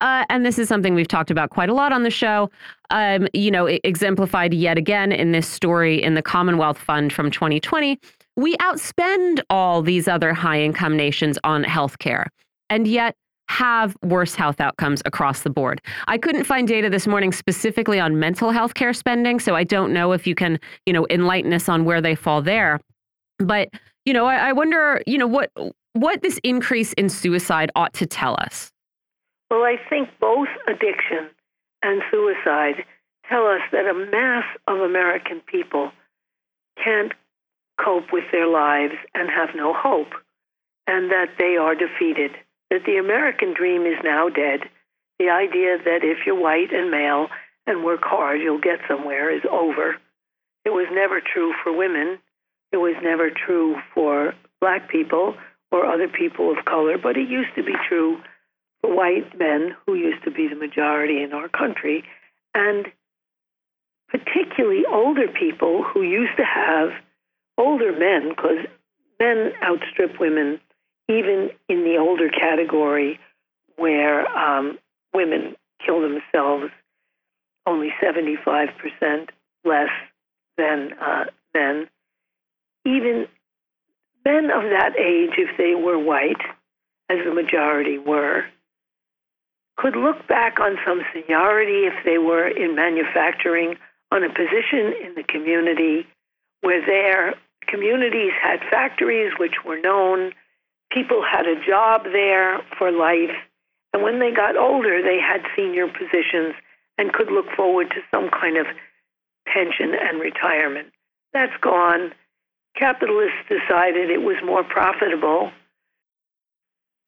uh, and this is something we've talked about quite a lot on the show. Um, you know, exemplified yet again in this story in the Commonwealth Fund from 2020 we outspend all these other high income nations on healthcare and yet have worse health outcomes across the board. I couldn't find data this morning specifically on mental health care spending, so I don't know if you can, you know, enlighten us on where they fall there. But, you know, I, I wonder, you know, what what this increase in suicide ought to tell us. Well, I think both addiction and suicide tell us that a mass of American people can't cope with their lives and have no hope, and that they are defeated, that the American dream is now dead. The idea that if you're white and male and work hard, you'll get somewhere is over. It was never true for women. It was never true for black people or other people of color, but it used to be true for white men who used to be the majority in our country. And particularly older people who used to have older men, because men outstrip women even in the older category where um, women kill themselves only 75% less than uh, men. Even men of that age, if they were white, as the majority were, could look back on some seniority if they were in manufacturing, on a position in the community where their communities had factories which were known, people had a job there for life, and when they got older, they had senior positions and could look forward to some kind of pension and retirement. That's gone. capitalists decided it was more profitable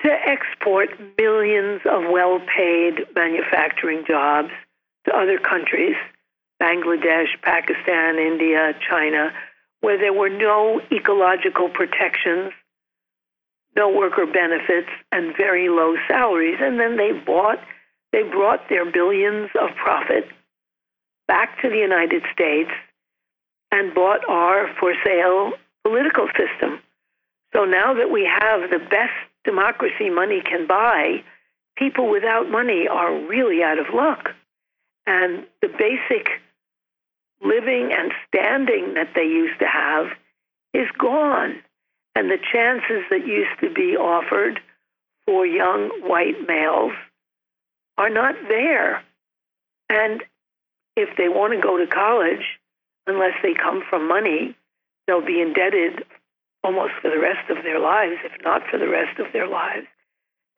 to export millions of well paid manufacturing jobs to other countries Bangladesh, Pakistan, India, China where there were no ecological protections, no worker benefits, and very low salaries. And then they bought, they brought their billions of profit back to the United States and bought our for sale political system. So now that we have the best democracy money can buy, people without money are really out of luck. And the basic living and standing that they used to have is gone. And the chances that used to be offered for young white males are not there. And if they want to go to college, unless they come from money, they'll be indebted almost for the rest of their lives, if not for the rest of their lives.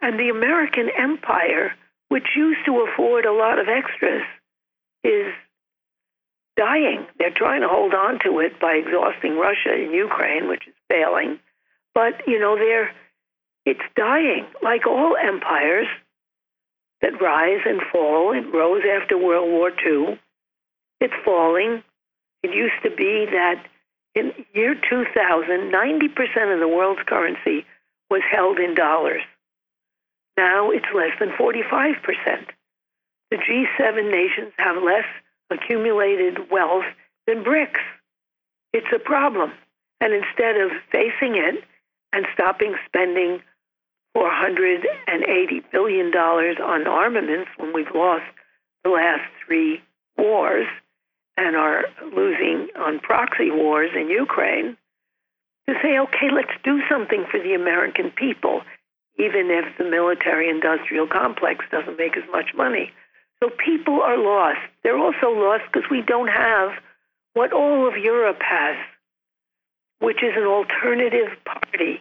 And the American empire, which used to afford a lot of extras, is dying. They're trying to hold on to it by exhausting Russia and Ukraine, which is failing. But, you know, they're it's dying like all empires that rise and fall. It rose after World War II. It's falling. It used to be that in year 2000, 90% of the world's currency was held in dollars. Now it's less than 45%. The G7 nations have less accumulated wealth than BRICS. It's a problem. And instead of facing it and stopping spending $480 billion on armaments when we've lost the last three wars and are losing on proxy wars in Ukraine, to say, okay, let's do something for the American people, even if the military industrial complex doesn't make as much money. So people are lost. They're also lost because we don't have what all of Europe has, which is an alternative party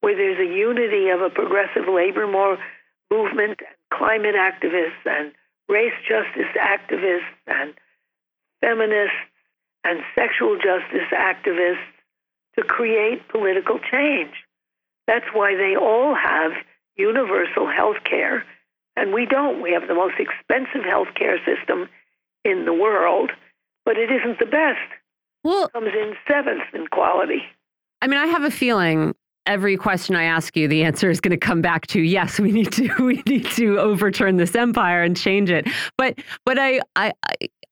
where there's a unity of a progressive labor movement and climate activists and race justice activists and feminists and sexual justice activists to create political change. That's why they all have universal health care and we don't. We have the most expensive healthcare system in the world, but it isn't the best. Well, it comes in seventh in quality. I mean, I have a feeling every question I ask you, the answer is going to come back to yes, we need to [LAUGHS] we need to overturn this empire and change it. But but I I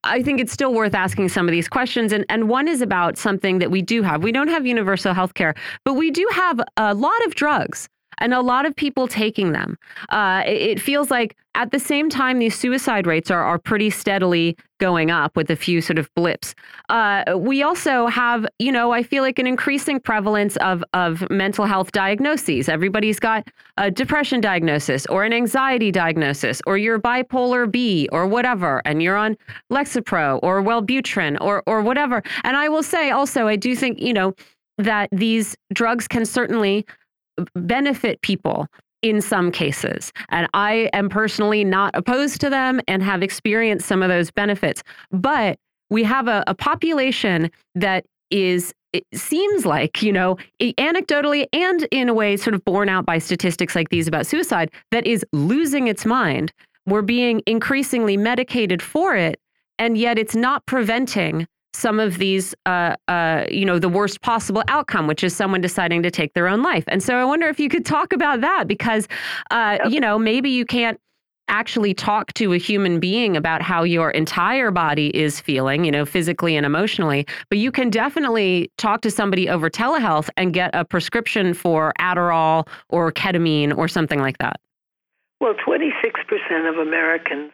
I think it's still worth asking some of these questions. And and one is about something that we do have. We don't have universal health care, but we do have a lot of drugs and a lot of people taking them. Uh, it, feels like at the same time, these suicide rates are, are pretty steadily going up with a few sort of blips. Uh, we also have, you know, I feel like an increasing prevalence of, of mental health diagnoses. Everybody's got a depression diagnosis or an anxiety diagnosis, or you're bipolar B or whatever, and you're on Lexapro or Wellbutrin or, or whatever. And I will say also, I do think, you know, that these drugs can certainly benefit people in some cases. And I am personally not opposed to them and have experienced some of those benefits. But we have a, a population that is it seems like, you know, anecdotally and in a way sort of borne out by statistics like these about suicide, that is losing its mind. We're being increasingly medicated for it, and yet it's not preventing some of these, uh, uh, you know, the worst possible outcome, which is someone deciding to take their own life. And so I wonder if you could talk about that because, uh, yep. you know, maybe you can't actually talk to a human being about how your entire body is feeling, you know, physically and emotionally, but you can definitely talk to somebody over telehealth and get a prescription for Adderall or ketamine or something like that. Well, 26% of Americans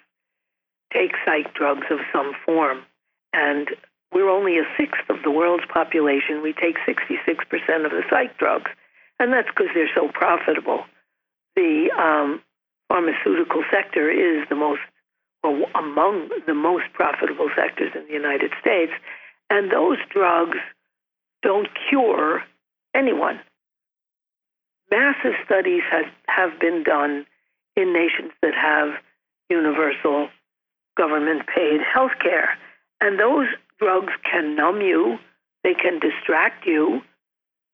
take psych drugs of some form. And we're only a sixth of the world's population. We take 66% of the psych drugs, and that's because they're so profitable. The um, pharmaceutical sector is the most, well, among the most profitable sectors in the United States, and those drugs don't cure anyone. Massive studies have, have been done in nations that have universal government paid health care. And those drugs can numb you, They can distract you.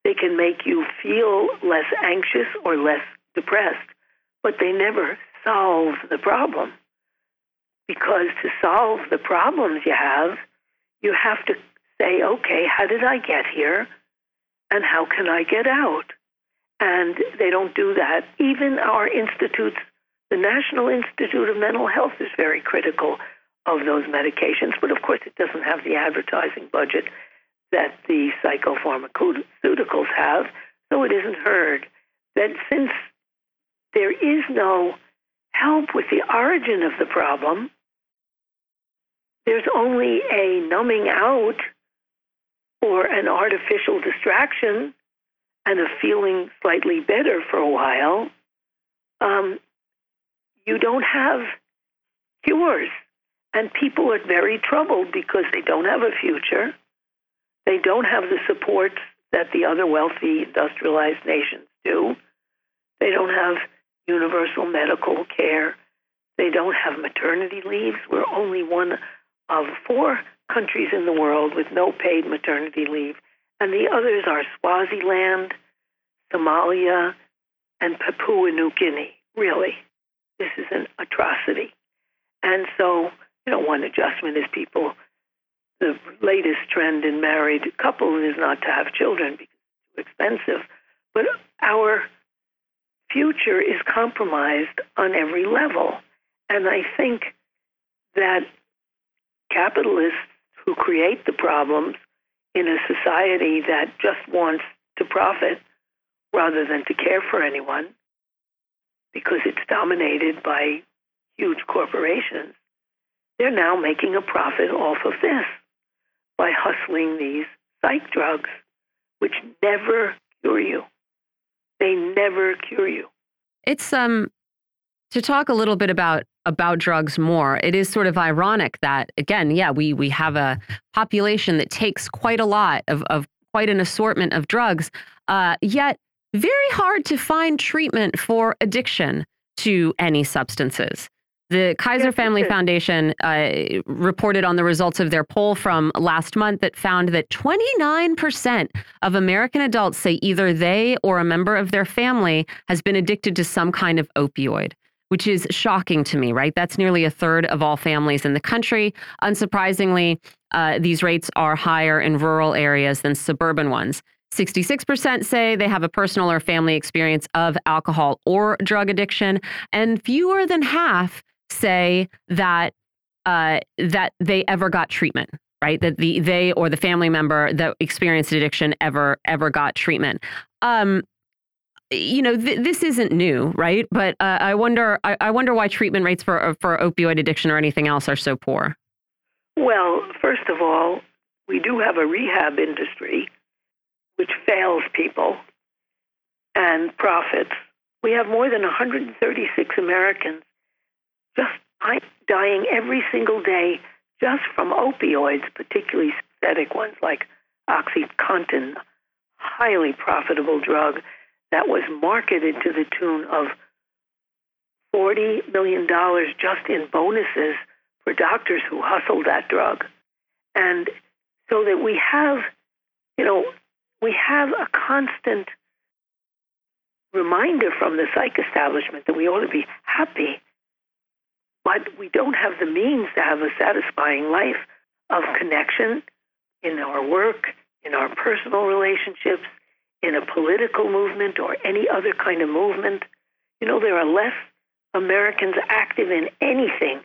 They can make you feel less anxious or less depressed, but they never solve the problem. Because to solve the problems you have, you have to say, okay, how did I get here? And how can I get out? And they don't do that. Even our institutes, the National Institute of Mental Health is very critical of those medications, but of course it doesn't have the advertising budget that the psychopharmaceuticals have, so it isn't heard. That since there is no help with the origin of the problem, there's only a numbing out or an artificial distraction and a feeling slightly better for a while, um, you don't have cures. And people are very troubled because they don't have a future. They don't have the supports that the other wealthy industrialized nations do. They don't have universal medical care. They don't have maternity leaves. We're only one of four countries in the world with no paid maternity leave, and the others are Swaziland, Somalia, and Papua New Guinea. Really, this is an atrocity. And so, you know, one adjustment is people, the latest trend in married couples is not to have children because it's too expensive. But our future is compromised on every level. And I think that capitalists who create the problems in a society that just wants to profit rather than to care for anyone because it's dominated by huge corporations, they're now making a profit off of this by hustling these psych drugs, which never cure you. They never cure you. It's um to talk a little bit about about drugs more. It is sort of ironic that again, yeah, we we have a population that takes quite a lot of of quite an assortment of drugs, uh, yet very hard to find treatment for addiction to any substances. The Kaiser Family Foundation uh, reported on the results of their poll from last month that found that 29% of American adults say either they or a member of their family has been addicted to some kind of opioid which is shocking to me, right? That's nearly a third of all families in the country. Unsurprisingly, uh, these rates are higher in rural areas than suburban ones. 66% say they have a personal or family experience of alcohol or drug addiction, and fewer than half say that uh, that they ever got treatment. Right, that the they or the family member that experienced addiction ever ever got treatment. Um, you know, th this isn't new, right? But uh, I wonder, I, I, wonder why treatment rates for for opioid addiction or anything else are so poor. Well, first of all, we do have a rehab industry which fails people and profits. We have more than 136 Americans just I'm dying every single day just from opioids, particularly synthetic ones like OxyContin, highly profitable drug that was marketed to the tune of $40 million just in bonuses for doctors who hustled that drug. And so that we have, you know, we have a constant reminder from the psych establishment that we ought to be happy, but we don't have the means to have a satisfying life of connection in our work, in our personal relationships, in a political movement or any other kind of movement. You know, there are less Americans active in anything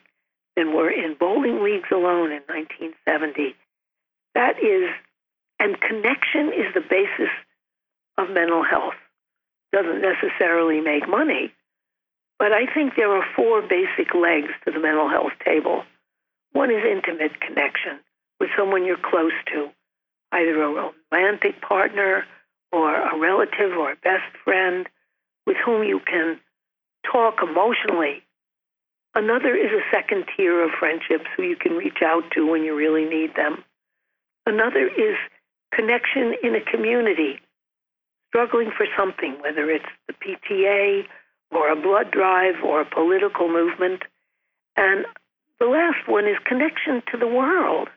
than were in bowling leagues alone in 1970. That is, and connection is the basis of mental health. Doesn't necessarily make money, but I think there are four basic legs to the mental health table. One is intimate connection with someone you're close to, either a romantic partner or a relative or a best friend with whom you can talk emotionally. Another is a second tier of friendships who you can reach out to when you really need them. Another is connection in a community, struggling for something, whether it's the PTA or a blood drive or a political movement. And the last one is connection to the world,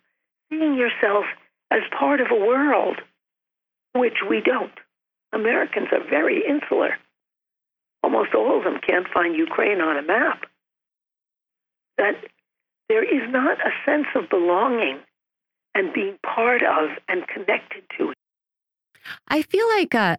seeing yourself as part of a world which we don't. Americans are very insular. Almost all of them can't find Ukraine on a map. That there is not a sense of belonging and being part of and connected to. I feel like uh,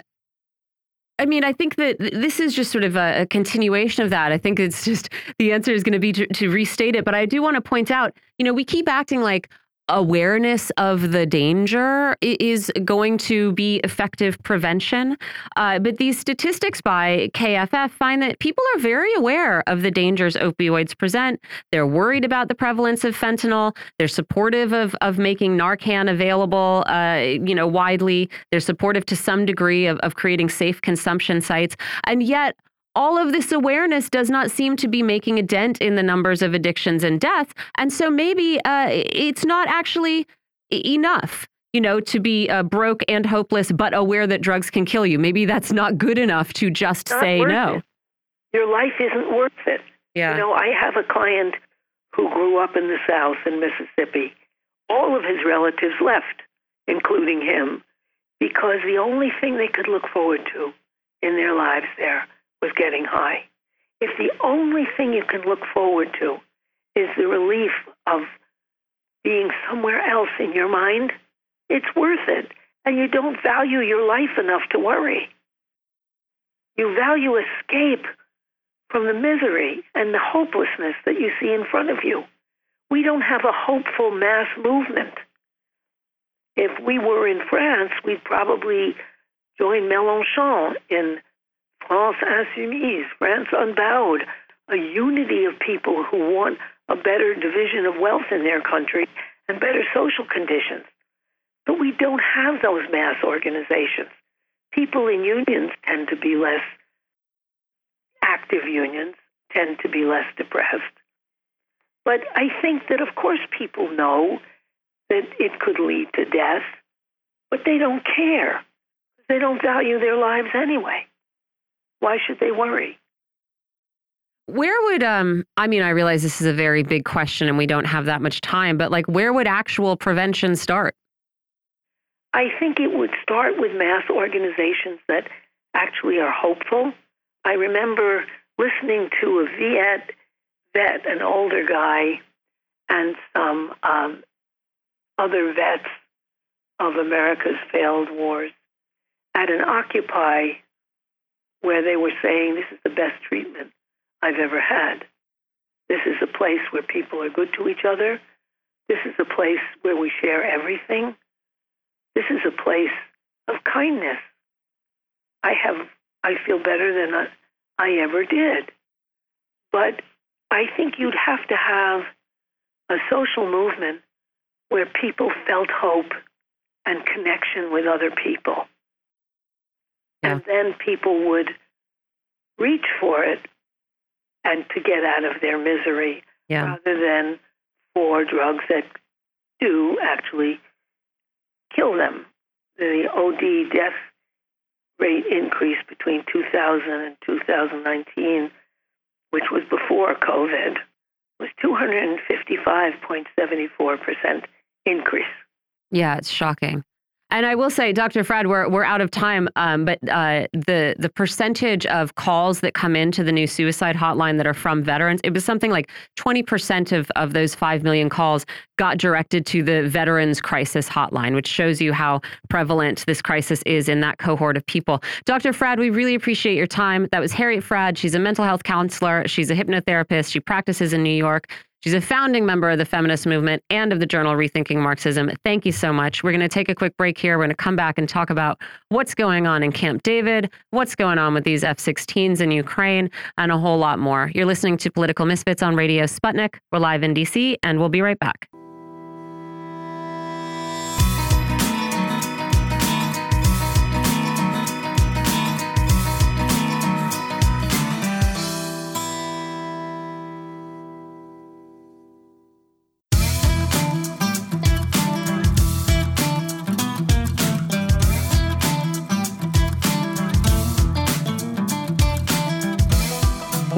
I mean, I think that this is just sort of a, a, continuation of that. I think it's just the answer is going to be to restate it. But I do want to point out, you know, we keep acting like, awareness of the danger is going to be effective prevention. Uh, but these statistics by KFF find that people are very aware of the dangers opioids present. They're worried about the prevalence of fentanyl. They're supportive of, of making Narcan available, uh, you know, widely. They're supportive to some degree of, of creating safe consumption sites. And yet, all of this awareness does not seem to be making a dent in the numbers of addictions and deaths. And so maybe uh, it's not actually enough you know, to be uh, broke and hopeless, but aware that drugs can kill you. Maybe that's not good enough to just not say no. It. Your life isn't worth it. Yeah. You know, I have a client who grew up in the South in Mississippi. All of his relatives left, including him, because the only thing they could look forward to in their lives there was getting high. If the only thing you can look forward to is the relief of being somewhere else in your mind, it's worth it. And you don't value your life enough to worry. You value escape from the misery and the hopelessness that you see in front of you. We don't have a hopeful mass movement. If we were in France, we'd probably join Mélenchon in France Insoumise, France Unbowed, a unity of people who want a better division of wealth in their country and better social conditions. But we don't have those mass organizations. People in unions tend to be less active unions, tend to be less depressed. But I think that, of course, people know that it could lead to death, but they don't care. They don't value their lives anyway. Why should they worry? Where would um I mean I realize this is a very big question and we don't have that much time but like where would actual prevention start? I think it would start with mass organizations that actually are hopeful. I remember listening to a Viet vet, an older guy, and some um, other vets of America's failed wars at an Occupy where they were saying, This is the best treatment I've ever had. This is a place where people are good to each other. This is a place where we share everything. This is a place of kindness. I have, I feel better than I, I ever did. But I think you'd have to have a social movement where people felt hope and connection with other people. Yeah. And then people would reach for it and to get out of their misery yeah. rather than for drugs that do actually kill them. The OD death rate increase between 2000 and 2019, which was before COVID, was 255.74% increase. Yeah, it's shocking. And I will say, Dr. Fraad, we're, we're out of time, um, but uh, the the percentage of calls that come into the new suicide hotline that are from veterans, it was something like 20% of, of those 5 million calls got directed to the Veterans Crisis Hotline, which shows you how prevalent this crisis is in that cohort of people. Dr. Fraad, we really appreciate your time. That was Harriet Fraad. She's a mental health counselor. She's a hypnotherapist. She practices in New York. She's a founding member of the feminist movement and of the journal Rethinking Marxism. Thank you so much. We're going to take a quick break here. We're going to come back and talk about what's going on in Camp David, what's going on with these F 16s in Ukraine, and a whole lot more. You're listening to Political Misfits on Radio Sputnik. We're live in DC, and we'll be right back.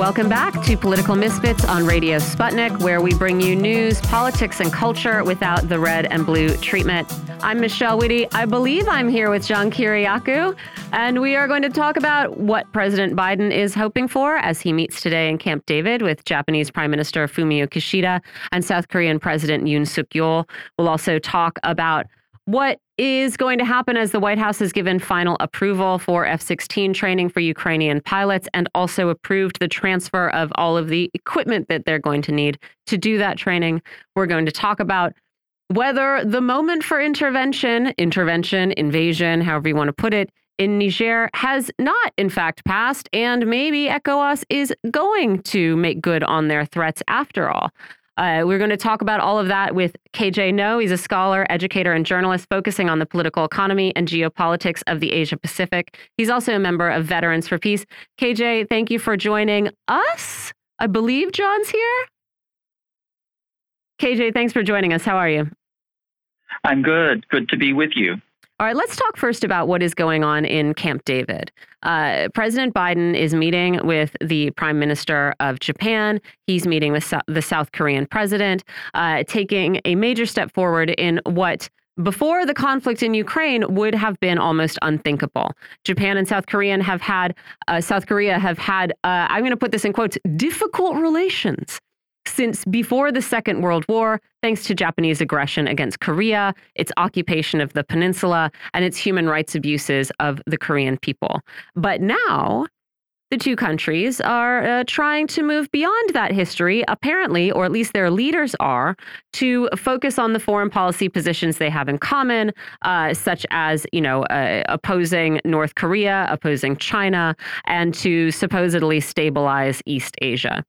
Welcome back to Political Misfits on Radio Sputnik, where we bring you news, politics, and culture without the red and blue treatment. I'm Michelle Witte. I believe I'm here with John Kiriakou, and we are going to talk about what President Biden is hoping for as he meets today in Camp David with Japanese Prime Minister Fumio Kishida and South Korean President Yoon Suk Yeol. We'll also talk about what is going to happen as the White House has given final approval for F 16 training for Ukrainian pilots and also approved the transfer of all of the equipment that they're going to need to do that training. We're going to talk about whether the moment for intervention, intervention, invasion, however you want to put it, in Niger has not, in fact, passed, and maybe ECOWAS is going to make good on their threats after all. Uh, we're going to talk about all of that with KJ Noh. He's a scholar, educator, and journalist focusing on the political economy and geopolitics of the Asia Pacific. He's also a member of Veterans for Peace. KJ, thank you for joining us. I believe John's here. KJ, thanks for joining us. How are you? I'm good. Good to be with you. All right, let's talk first about what is going on in Camp David. Uh, President Biden is meeting with the Prime Minister of Japan. He's meeting with so the South Korean president, uh, taking a major step forward in what before the conflict in Ukraine would have been almost unthinkable. Japan and South Korea have had uh, South Korea have had uh, I'm going to put this in quotes difficult relations since before the Second World War, thanks to Japanese aggression against Korea, its occupation of the peninsula, and its human rights abuses of the Korean people. But now, the two countries are uh, trying to move beyond that history, apparently, or at least their leaders are, to focus on the foreign policy positions they have in common, uh, such as, you know, uh, opposing North Korea, opposing China, and to supposedly stabilize East Asia.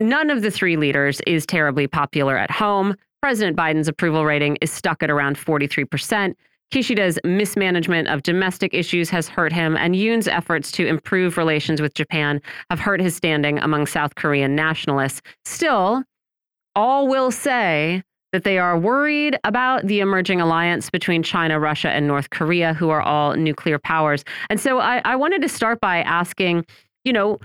None of the three leaders is terribly popular at home. President Biden's approval rating is stuck at around 43%. Kishida's mismanagement of domestic issues has hurt him, and Yoon's efforts to improve relations with Japan have hurt his standing among South Korean nationalists. Still, all will say that they are worried about the emerging alliance between China, Russia, and North Korea, who are all nuclear powers. And so I, I wanted to start by asking, you know,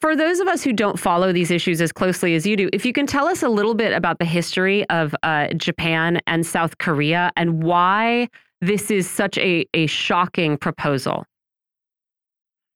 for those of us who don't follow these issues as closely as you do, if you can tell us a little bit about the history of uh, Japan and South Korea and why this is such a, a shocking proposal.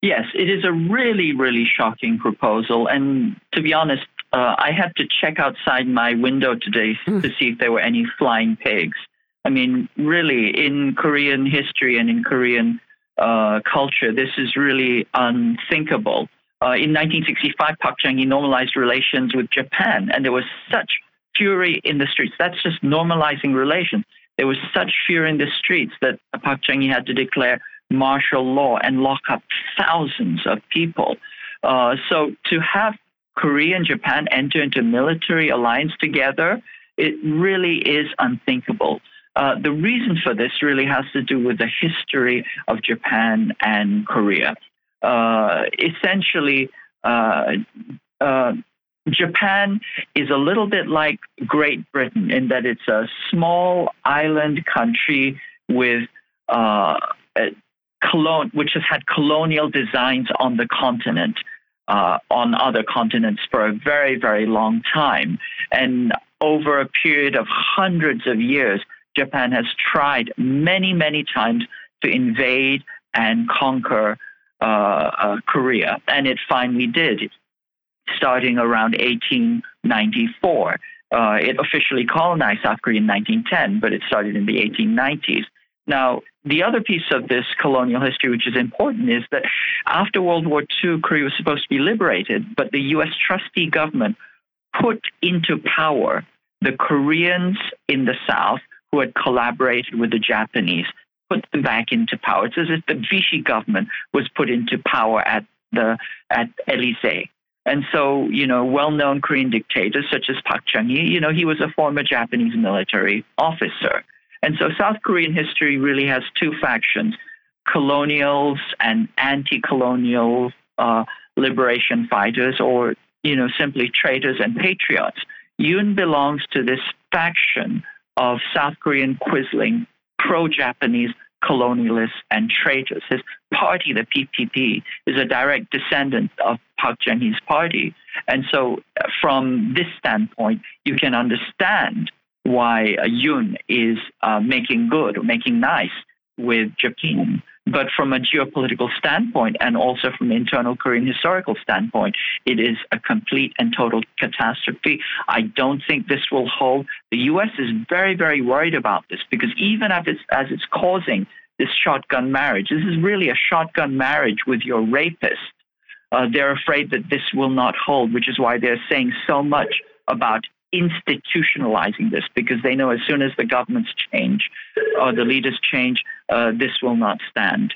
Yes, it is a really, really shocking proposal. And to be honest, uh, I had to check outside my window today mm. to see if there were any flying pigs. I mean, really, in Korean history and in Korean uh, culture, this is really unthinkable. Uh, in 1965, Park Chung-hee normalized relations with Japan, and there was such fury in the streets. That's just normalizing relations. There was such fury in the streets that Park Chung-hee had to declare martial law and lock up thousands of people. Uh, so to have Korea and Japan enter into military alliance together, it really is unthinkable. Uh, the reason for this really has to do with the history of Japan and Korea essentially, uh, uh, Japan is a little bit like Great Britain in that it's a small island country with uh, colon- which has had colonial designs on the continent. Uh, on other continents for a very, very long time. And over a period of hundreds of years, Japan has tried many, many times to invade and conquer uh, uh, Korea, and it finally did, starting around 1894. Uh, it officially colonized South Korea in 1910, but it started in the 1890s. Now, the other piece of this colonial history, which is important, is that after World War II, Korea was supposed to be liberated, but the U.S. trustee government put into power the Koreans in the South who had collaborated with the Japanese put them back into power. It's as if the Vichy government was put into power at the at Elysee. And so, you know, well-known Korean dictators such as Park Chung-hee, you know, he was a former Japanese military officer. And so South Korean history really has two factions, colonials and anti-colonial uh, liberation fighters or, you know, simply traitors and patriots. Yoon belongs to this faction of South Korean quisling pro Japanese colonialists, and traitors. His party, the PPP, is a direct descendant of Park Geun-hye's party. And so, from this standpoint, you can understand why Yoon is uh, making good or making nice with Japan. But from a geopolitical standpoint and also from an internal Korean historical standpoint, it is a complete and total catastrophe. I don't think this will hold. The U.S. is very, very worried about this because even as it's, as it's causing this shotgun marriage, this is really a shotgun marriage with your rapist. Uh, they're afraid that this will not hold, which is why they're saying so much about institutionalizing this because they know as soon as the governments change or the leaders change, uh, this will not stand.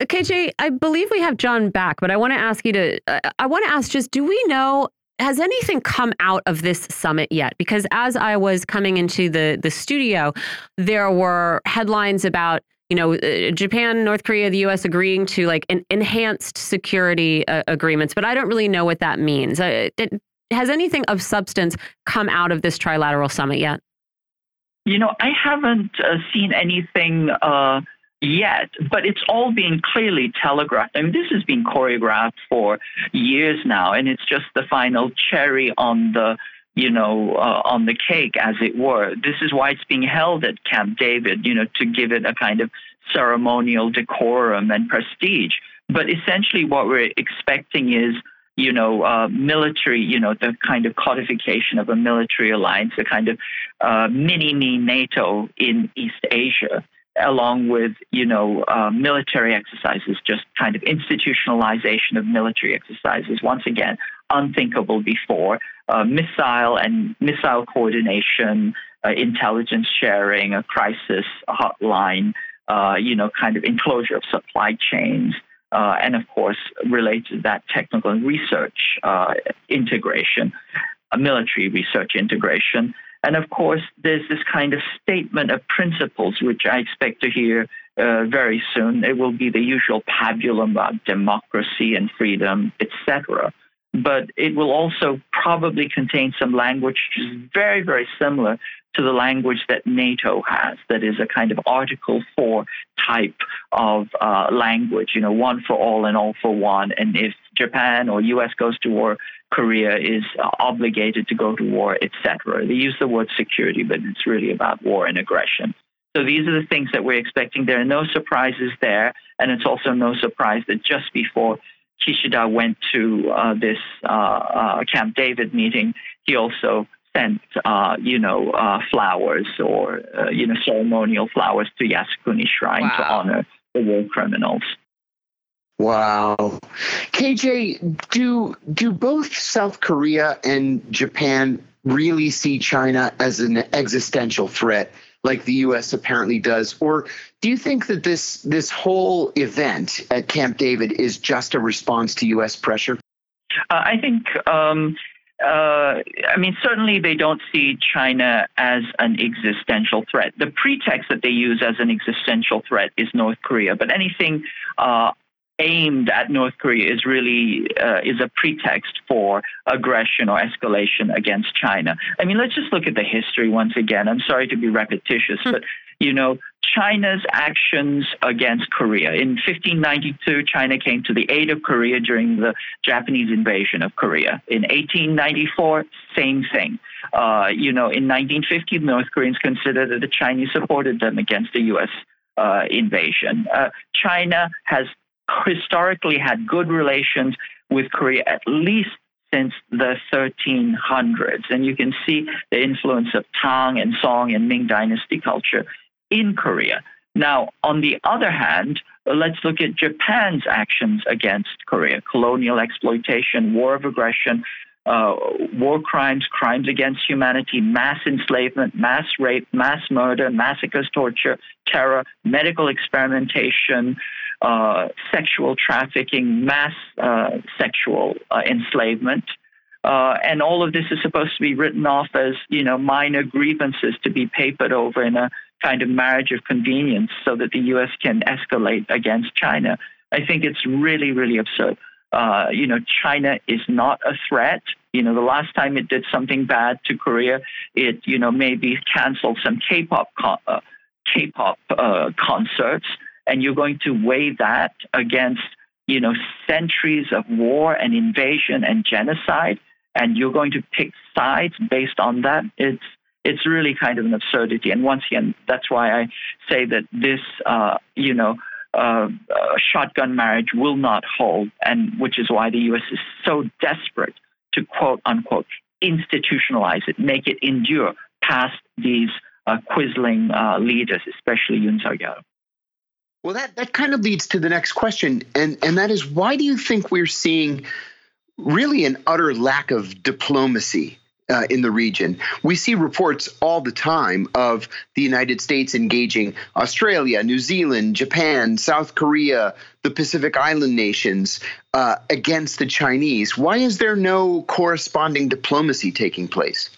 KJ, I believe we have John back, but I want to ask you to, uh, I want to ask just, do we know, has anything come out of this summit yet? Because as I was coming into the, the studio, there were headlines about, you know, uh, Japan, North Korea, the U.S. agreeing to like an enhanced security uh, agreements, but I don't really know what that means. Uh, it, has anything of substance come out of this trilateral summit yet? You know, I haven't uh, seen anything uh, yet, but it's all being clearly telegraphed. I mean, this has been choreographed for years now, and it's just the final cherry on the you know, uh, on the cake, as it were. This is why it's being held at Camp David, you know, to give it a kind of ceremonial decorum and prestige. But essentially, what we're expecting is you know, uh, military, you know, the kind of codification of a military alliance, a kind of uh, mini NATO in East Asia, along with, you know, uh, military exercises, just kind of institutionalization of military exercises. Once again, unthinkable before. Uh, missile and missile coordination, uh, intelligence sharing, a crisis hotline, uh, you know, kind of enclosure of supply chains uh, and of course, related to that technical and research uh, integration, military research integration. And of course, there's this kind of statement of principles, which I expect to hear uh, very soon. It will be the usual pabulum about democracy and freedom, etc. But it will also probably contain some language which is very, very similar to the language that NATO has, that is a kind of Article 4 type of uh, language, you know, one for all and all for one. And if Japan or US goes to war, Korea is uh, obligated to go to war, etc. They use the word security, but it's really about war and aggression. So these are the things that we're expecting. There are no surprises there, and it's also no surprise that just before Kishida went to uh, this uh, uh Camp David meeting, he also sent, uh, you know, uh, flowers or, uh, you know, ceremonial flowers to Yasukuni Shrine wow. to honor the war criminals. Wow. KJ, do do both South Korea and Japan really see China as an existential threat like the US apparently does or do you think that this this whole event at Camp David is just a response to US pressure? Uh, I think um, uh, I mean, certainly they don't see China as an existential threat. The pretext that they use as an existential threat is North Korea, but anything uh, aimed at North Korea is really uh, is a pretext for aggression or escalation against China. I mean, let's just look at the history once again. I'm sorry to be repetitious, hmm. but you know, China's actions against Korea. In 1592, China came to the aid of Korea during the Japanese invasion of Korea. In 1894, same thing. Uh, you know, in 1950, North Koreans considered that the Chinese supported them against the U.S. Uh, invasion. Uh, China has historically had good relations with Korea at least since the 1300s. And you can see the influence of Tang and Song and Ming dynasty culture in Korea. Now, on the other hand, let's look at Japan's actions against Korea colonial exploitation, war of aggression, uh, war crimes, crimes against humanity, mass enslavement, mass rape, mass murder, massacres, torture, terror, medical experimentation, uh, sexual trafficking, mass uh, sexual uh, enslavement. Uh, and all of this is supposed to be written off as, you know, minor grievances to be papered over in a kind of marriage of convenience so that the U.S. can escalate against China. I think it's really, really absurd. Uh, you know, China is not a threat. You know, the last time it did something bad to Korea, it, you know, maybe canceled some K-pop co- uh, K-pop uh, concerts, and you're going to weigh that against you know centuries of war and invasion and genocide, and you're going to pick sides based on that. It's it's really kind of an absurdity. And once again, that's why I say that this, uh, you know, uh, uh, shotgun marriage will not hold, and which is why the U.S. is so desperate to quote unquote institutionalize it, make it endure past these uh, quisling uh, leaders, especially Yoon Suk Well, that, that kind of leads to the next question, and, and that is why do you think we're seeing really an utter lack of diplomacy uh, in the region. We see reports all the time of the United States engaging Australia, New Zealand, Japan, South Korea, the Pacific Island nations uh, against the Chinese. Why is there no corresponding diplomacy taking place?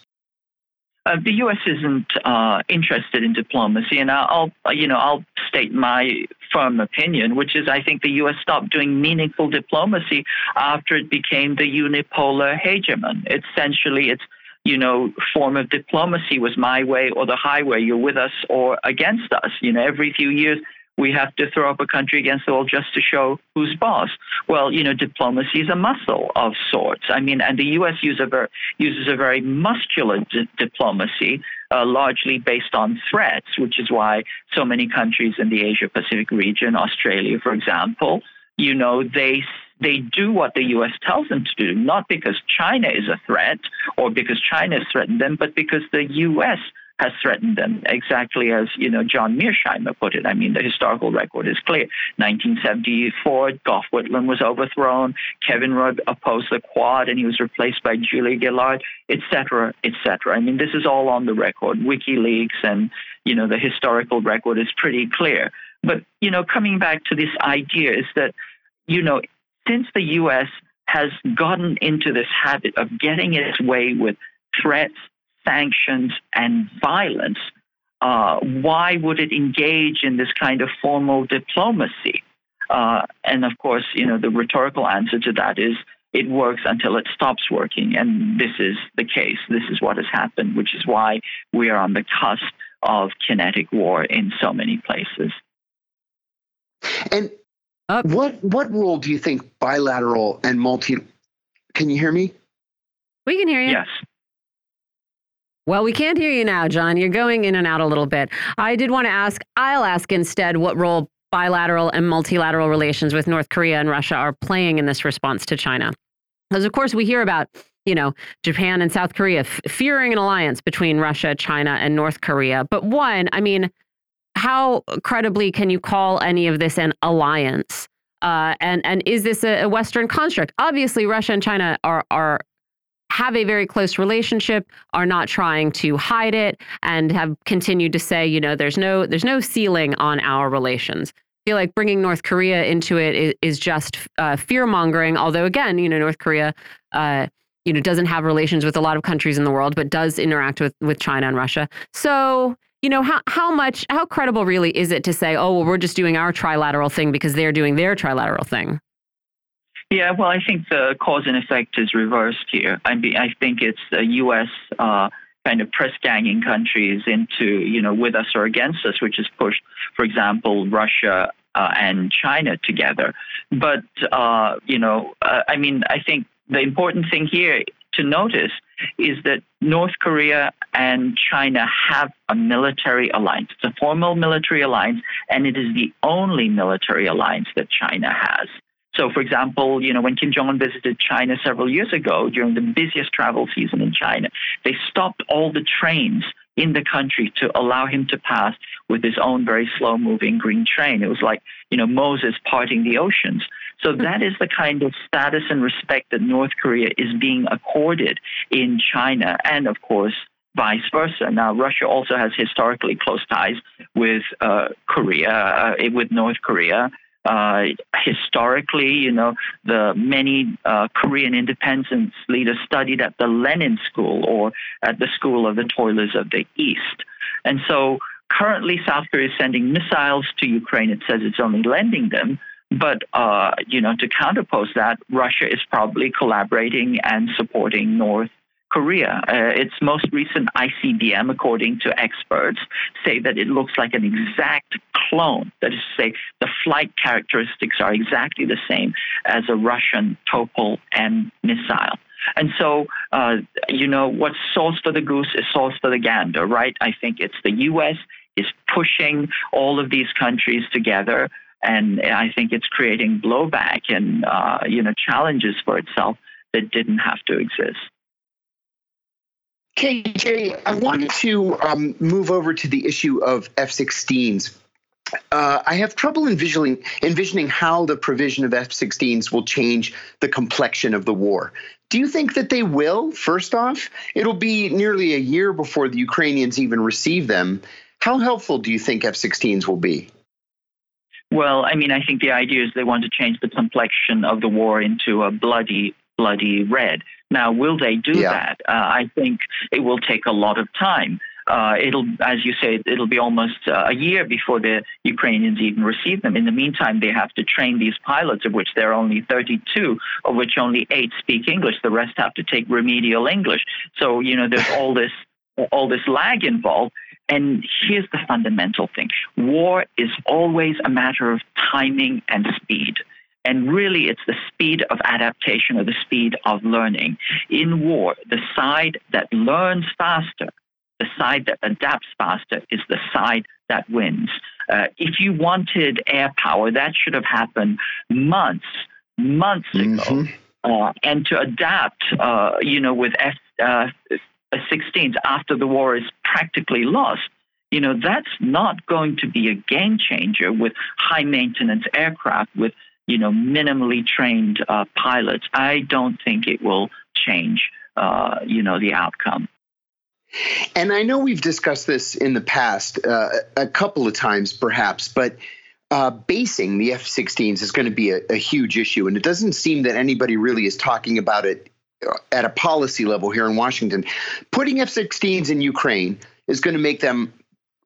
Uh, the U.S. isn't uh, interested in diplomacy, and I'll, you know, I'll state my firm opinion, which is I think the U.S. stopped doing meaningful diplomacy after it became the unipolar hegemon. Essentially, it's you know, form of diplomacy was my way or the highway. You're with us or against us. You know, every few years we have to throw up a country against the wall just to show who's boss. Well, you know, diplomacy is a muscle of sorts. I mean, and the U.S. Use a ver- uses a very muscular di- diplomacy, uh, largely based on threats, which is why so many countries in the Asia Pacific region, Australia, for example, you know, they they do what the U.S. tells them to do, not because China is a threat or because China has threatened them, but because the U.S. has threatened them, exactly as you know John Mearsheimer put it. I mean, the historical record is clear. 1974, Gough Whitlam was overthrown. Kevin Rudd opposed the Quad, and he was replaced by Julia Gillard, etc., etc. I mean, this is all on the record. WikiLeaks and you know the historical record is pretty clear. But you know, coming back to this idea is that you know since the U.S. has gotten into this habit of getting its way with threats, sanctions, and violence, uh, why would it engage in this kind of formal diplomacy? Uh, and of course, you know, the rhetorical answer to that is it works until it stops working. And this is the case. This is what has happened, which is why we are on the cusp of kinetic war in so many places. And up. What what role do you think bilateral and multi? Can you hear me? We can hear you. Yes. Well, we can't hear you now, John. You're going in and out a little bit. I did want to ask, I'll ask instead what role bilateral and multilateral relations with North Korea and Russia are playing in this response to China. Because, of course, we hear about, you know, Japan and South Korea fearing an alliance between Russia, China, and North Korea. But one, I mean, how credibly can you call any of this an alliance? Uh, and and is this a, a, Western construct? Obviously, Russia and China are are have a very close relationship, are not trying to hide it, and have continued to say, you know, there's no there's no ceiling on our relations. I feel like bringing North Korea into it is, is just uh, fear mongering. Although again, you know, North Korea. Uh, you know, doesn't have relations with a lot of countries in the world, but does interact with with China and Russia. So you know, how, how much, how credible really is it to say, oh, well, we're just doing our trilateral thing because they're doing their trilateral thing? Yeah, well, I think the cause and effect is reversed here. I mean, I think it's the U.S. Uh, kind of press ganging countries into, you know, with us or against us, which has pushed, for example, Russia uh, and China together. But, uh, you know, uh, I mean, I think the important thing here to notice is that North Korea and China have a military alliance. It's a formal military alliance, and it is the only military alliance that China has. So, for example, you know, when Kim Jong Un visited China several years ago during the busiest travel season in China, they stopped all the trains in the country to allow him to pass with his own very slow moving green train. It was like, you know, Moses parting the oceans. So that is the kind of status and respect that North Korea is being accorded in China and, of course, vice versa. Now, Russia also has historically close ties with uh, Korea, uh, with North Korea. Uh, historically, you know, the many uh, Korean independence leaders studied at the Lenin School or at the School of the Toilers of the East. And so currently, South Korea is sending missiles to Ukraine. It says it's only lending them. But uh, you know, to counterpose that, Russia is probably collaborating and supporting North Korea. Uh, its most recent ICBM, according to experts, say that it looks like an exact clone. That is to say, the flight characteristics are exactly the same as a Russian Topol M missile. And so, uh, you know, what's sauce for the goose is sauce for the gander, right? I think it's the U.S. is pushing all of these countries together, and I think it's creating blowback and uh, you know challenges for itself that didn't have to exist. KJ, I wanted to um, move over to the issue of F 16s. Uh, I have trouble envisioning, envisioning how the provision of F 16s will change the complexion of the war. Do you think that they will? First off, it'll be nearly a year before the Ukrainians even receive them. How helpful do you think F 16s will be? Well, I mean, I think the idea is they want to change the complexion of the war into a bloody, bloody red. Now, will they do yeah. that? Uh, I think it will take a lot of time. Uh, it'll, as you say, it'll be almost uh, a year before the Ukrainians even receive them. In the meantime, they have to train these pilots, of which there are only 32, of which only eight speak English. The rest have to take remedial English. So, you know, there's all this, all this lag involved. And here's the fundamental thing: war is always a matter of timing and speed. And really, it's the speed of adaptation or the speed of learning. In war, the side that learns faster, the side that adapts faster, is the side that wins. Uh, if you wanted air power, that should have happened months, months mm-hmm. ago. Uh, and to adapt, uh, you know, with F, uh, 16s after the war is practically lost, you know, that's not going to be a game changer with high maintenance aircraft, with you know, minimally trained uh, pilots, I don't think it will change, uh, you know, the outcome. And I know we've discussed this in the past uh, a couple of times, perhaps, but uh, basing the F 16s is going to be a, a, huge issue. And it doesn't seem that anybody really is talking about it at a policy level here in Washington. Putting F 16s in Ukraine is going to make them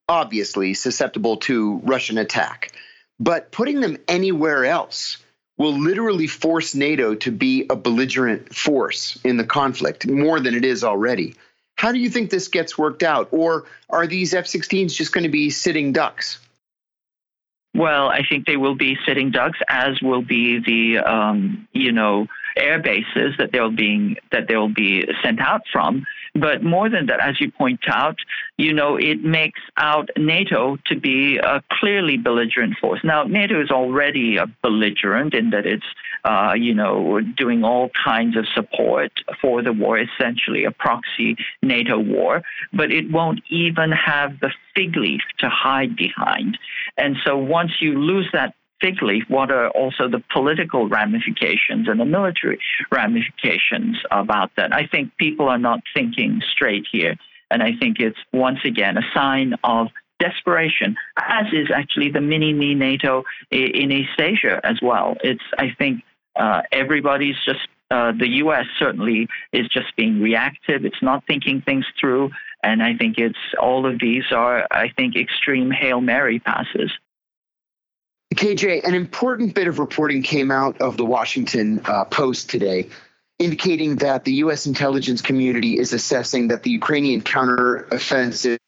obviously susceptible to Russian attack. But putting them anywhere else will literally force NATO to be a belligerent force in the conflict more than it is already. How do you think this gets worked out? Or are these F 16s just going to be sitting ducks? Well, I think they will be sitting ducks, as will be the um, you know air bases that they'll being that they'll be sent out from. But more than that, as you point out, you know, it makes out NATO to be a clearly belligerent force. Now, NATO is already a belligerent in that it's, uh, you know, doing all kinds of support for the war, essentially a proxy NATO war, but it won't even have the fig leaf to hide behind. And so once you lose that leaf, what are also the political ramifications and the military ramifications about that? I think people are not thinking straight here. And I think it's once again a sign of desperation, as is actually the mini me NATO in East Asia as well. It's, I think, uh, everybody's just, uh, the U.S. certainly is just being reactive. It's not thinking things through. And I think it's all of these are, I think, extreme Hail Mary passes. KJ, an important bit of reporting came out of the Washington uh, Post today, indicating that the U.S. intelligence community is assessing that the Ukrainian counteroffensive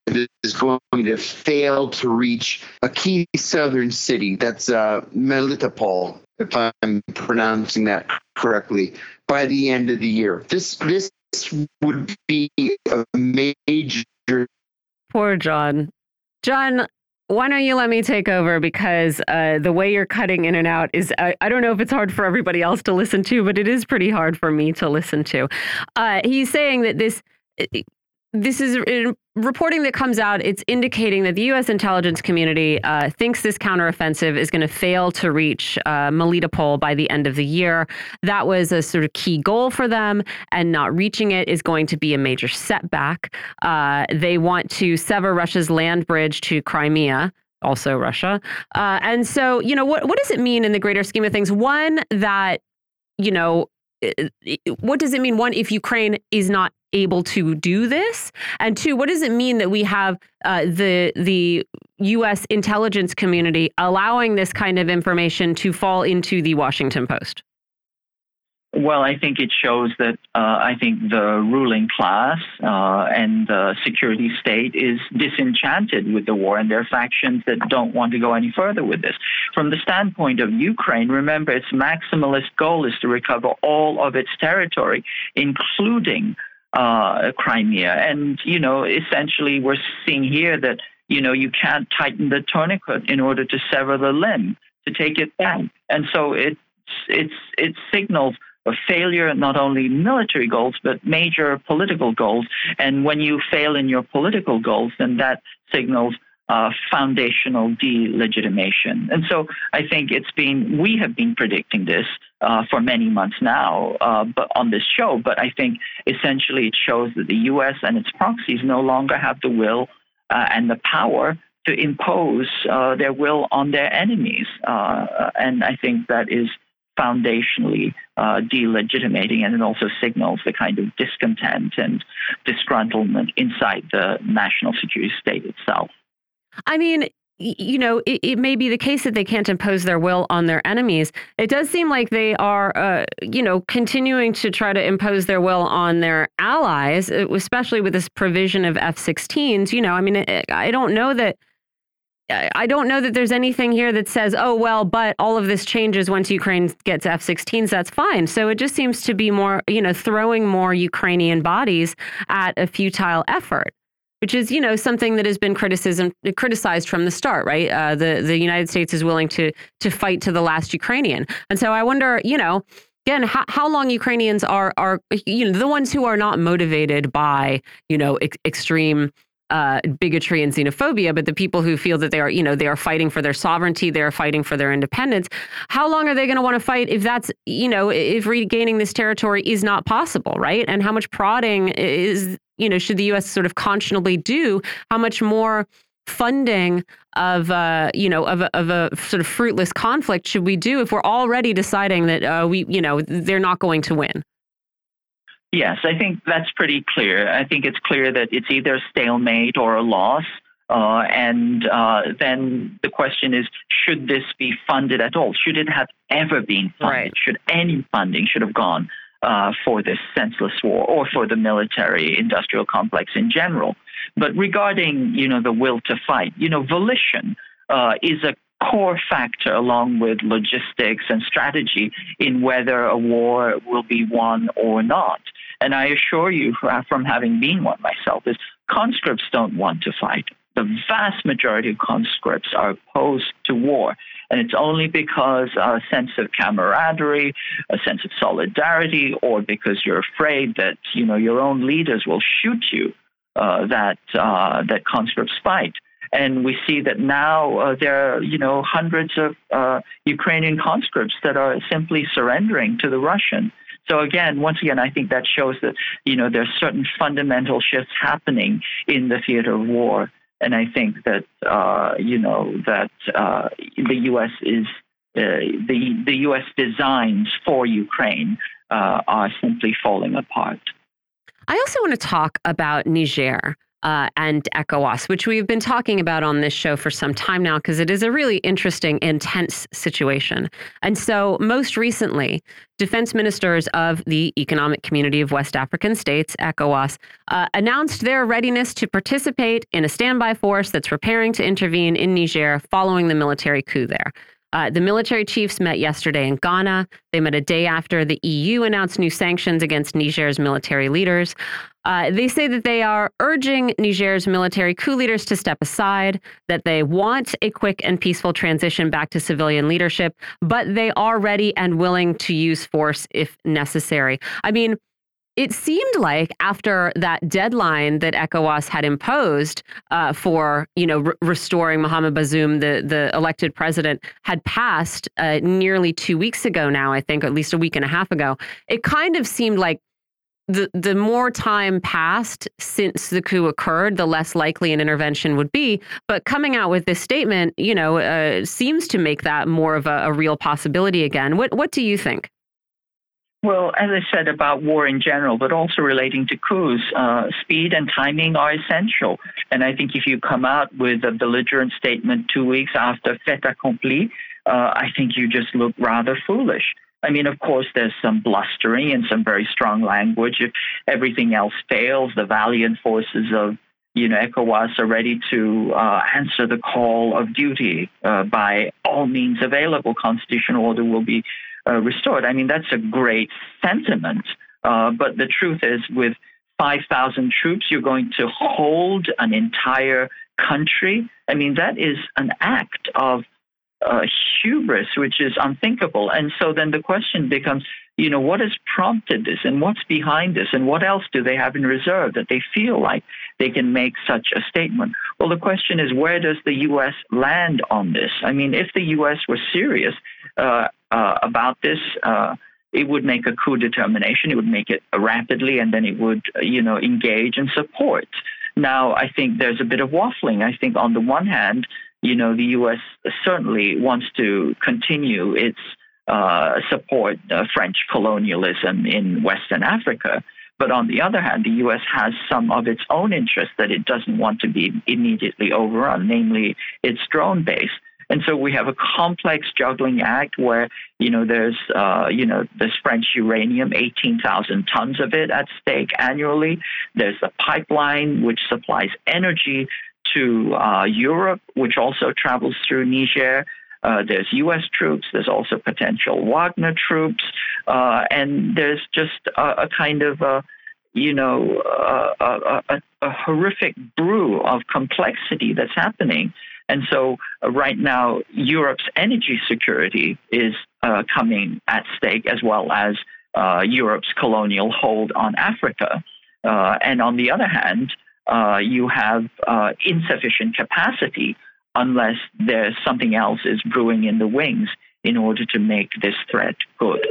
is going to fail to reach a key southern city. That's uh, Melitopol, if I'm pronouncing that correctly, by the end of the year. This this would be a major. Poor John. John, why don't you let me take over because uh, the way you're cutting in and out is I, I, don't know if it's hard for everybody else to listen to, but it is pretty hard for me to listen to. Uh, he's saying that this this is reporting that comes out. It's indicating that the U.S. intelligence community uh, thinks this counteroffensive is going to fail to reach uh, Melitopol by the end of the year. That was a sort of key goal for them, and not reaching it is going to be a major setback. Uh, they want to sever Russia's land bridge to Crimea also Russia. Uh, and so, you know, what what does it mean in the greater scheme of things? One that, you know, what does it mean? One, if Ukraine is not able to do this, and two, what does it mean that we have uh, the the U.S. intelligence community allowing this kind of information to fall into the Washington Post? Well, I think it shows that uh, I think the ruling class uh, and the security state is disenchanted with the war, and there are factions that don't want to go any further with this. From the standpoint of Ukraine, remember its maximalist goal is to recover all of its territory, including uh, Crimea. And, you know, essentially we're seeing here that, you know, you can't tighten the tourniquet in order to sever the limb to take it back. And so it's, it's, it signals a failure not only military goals but major political goals. And when you fail in your political goals, then that signals uh, foundational delegitimation. And so I think it's been, we have been predicting this uh, for many months now uh, but on this show, but I think essentially it shows that the US and its proxies no longer have the will uh, and the power to impose uh, their will on their enemies. Uh, and I think that is foundationally delegitimating, and it also signals the kind of discontent and disgruntlement inside the national security state itself. I mean, you know, it, it, may be the case that they can't impose their will on their enemies. It does seem like they are, uh, you know, continuing to try to impose their will on their allies, uh, especially with this provision of F 16s. You know, I mean, I don't know that I don't know that there's anything here that says, oh, well, but all of this changes once Ukraine gets F 16s. That's fine. So it just seems to be more, you know, throwing more Ukrainian bodies at a futile effort. Which is, you know, something that has been criticism criticized from the start, right? Uh, the the United States is willing to to fight to the last Ukrainian, and so I wonder, you know, again how, how long Ukrainians are are you know the ones who are not motivated by you know ex extreme uh, bigotry and xenophobia, but the people who feel that they are, you know, they are fighting for their sovereignty, they are fighting for their independence. How long are they going to want to fight if that's, you know, if regaining this territory is not possible, right? And how much prodding is, you know, should the U.S. sort of conscionably do? How much more funding of, uh, you know, of a, of a sort of fruitless conflict should we do if we're already deciding that uh, we, you know, they're not going to win? Yes, I think that's pretty clear. I think it's clear that it's either a stalemate or a loss. Uh, and uh, then the question is, should this be funded at all? Should it have ever been funded? Right. Should any funding should have gone uh, for this senseless war or for the military-industrial complex in general? But regarding, you know, the will to fight, you know, volition uh, is a core factor along with logistics and strategy in whether a war will be won or not. And I assure you, from having been one myself, is conscripts don't want to fight. The vast majority of conscripts are opposed to war. And it's only because a sense of camaraderie, a sense of solidarity, or because you're afraid that you know your own leaders will shoot you uh, that uh, that conscripts fight. And we see that now uh, there are, you know, hundreds of uh, Ukrainian conscripts that are simply surrendering to the Russian. So again, once again, I think that shows that you know there's certain fundamental shifts happening in the theater of war, and I think that uh, you know that uh, the U.S. is uh, the the U.S. designs for Ukraine uh, are simply falling apart. I also want to talk about Niger uh, and ECOWAS, which we've been talking about on this show for some time now, because it is a really interesting, intense situation. And so, most recently, defense ministers of the Economic Community of West African States, ECOWAS, uh, announced their readiness to participate in a standby force that's preparing to intervene in Niger following the military coup there. Uh, the military chiefs met yesterday in Ghana. They met a day after the EU announced new sanctions against Niger's military leaders. Uh, they say that they are urging Niger's military coup leaders to step aside, that they want a quick and peaceful transition back to civilian leadership, but they are ready and willing to use force if necessary. I mean, it seemed like after that deadline that ECOWAS had imposed uh, for, you know, re restoring Mohamed Bazoum, the the elected president, had passed uh, nearly two weeks ago now. I think, or at least a week and a half ago. It kind of seemed like the the more time passed since the coup occurred, the less likely an intervention would be. But coming out with this statement, you know, uh, seems to make that more of a, a real possibility again. What what do you think? Well, as I said about war in general, but also relating to coups, uh, speed and timing are essential. And I think if you come out with a belligerent statement two weeks after fait accompli, uh, I think you just look rather foolish. I mean, of course, there's some blustering and some very strong language. If everything else fails, the valiant forces of you know, ECOWAS are ready to uh, answer the call of duty uh, by all means available. Constitutional order will be uh, restored. I mean, that's a great sentiment. Uh, but the truth is, with 5,000 troops, you're going to hold an entire country. I mean, that is an act of uh, hubris, which is unthinkable. And so then the question becomes, you know, what has prompted this and what's behind this and what else do they have in reserve that they feel like they can make such a statement? Well, the question is, where does the U.S. land on this? I mean, if the U.S. were serious uh, uh, about this, uh, it would make a coup determination. It would make it rapidly, and then it would, you know, engage and support. Now, I think there's a bit of waffling. I think on the one hand, you know, the U.S. certainly wants to continue its uh, support uh, French colonialism in Western Africa. But on the other hand, the U.S. has some of its own interests that it doesn't want to be immediately overrun, namely its drone base. And so we have a complex juggling act where, you know, there's, uh, you know, this French uranium, 18,000 tons of it at stake annually. There's the pipeline which supplies energy to uh, Europe, which also travels through Niger. Uh, there's U.S. troops. There's also potential Wagner troops, uh, and there's just a, a kind of a, you know a, a, a, horrific brew of complexity that's happening. And so, uh, right now, Europe's energy security is uh, coming at stake, as well as uh, Europe's colonial hold on Africa. and on the other hand, you have insufficient capacity unless there's something else is brewing in the wings in order to make this threat good.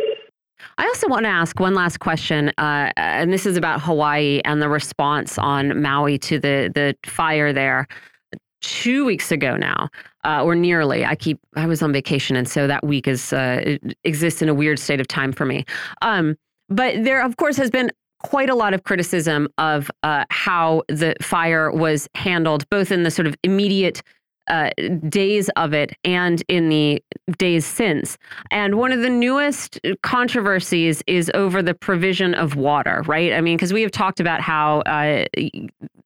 I also want to ask one last question, uh, and this is about Hawaii and the response on Maui to the the fire there. Two weeks ago now, uh, or nearly. I keep. I was on vacation, and so that week is uh, exists in a weird state of time for me. Um, but there, of course, has been quite a lot of criticism of uh, how the fire was handled, both in the sort of immediate uh, days of it and in the days since. And one of the newest controversies is over the provision of water, right? I mean, because we have talked about how uh,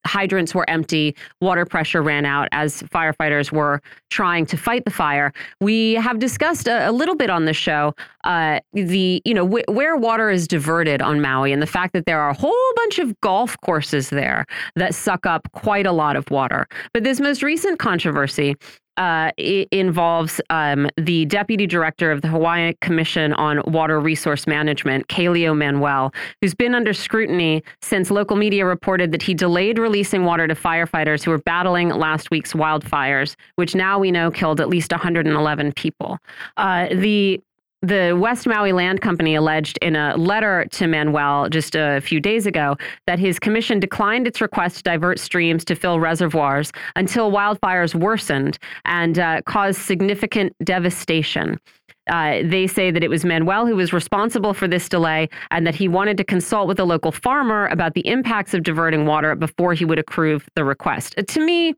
hydrants were empty, water pressure ran out as firefighters were trying to fight the fire. We have discussed a, a little bit on the show uh, the, you know, where water is diverted on Maui and the fact that there are a whole bunch of golf courses there that suck up quite a lot of water. But this most recent controversy uh, involves um, the deputy director of the Hawaii Commission on Water Resource Management, Kaleo Manuel, who's been under scrutiny since local media reported that he delayed releasing water to firefighters who were battling last week's wildfires, which now we know killed at least 111 people. Uh, the the West Maui Land Company alleged in a letter to Manuel just a few days ago that his commission declined its request to divert streams to fill reservoirs until wildfires worsened and uh, caused significant devastation. Uh, they say that it was Manuel who was responsible for this delay and that he wanted to consult with a local farmer about the impacts of diverting water before he would approve the request. To me,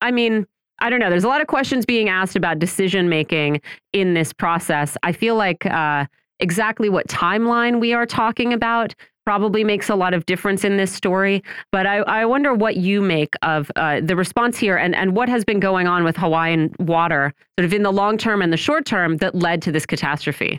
I mean, I don't know. There's a lot of questions being asked about decision making in this process. I feel like uh, exactly what timeline we are talking about probably makes a lot of difference in this story. But I, I wonder what you make of uh, the response here and, and what has been going on with Hawaiian water, sort of in the long term and the short term, that led to this catastrophe.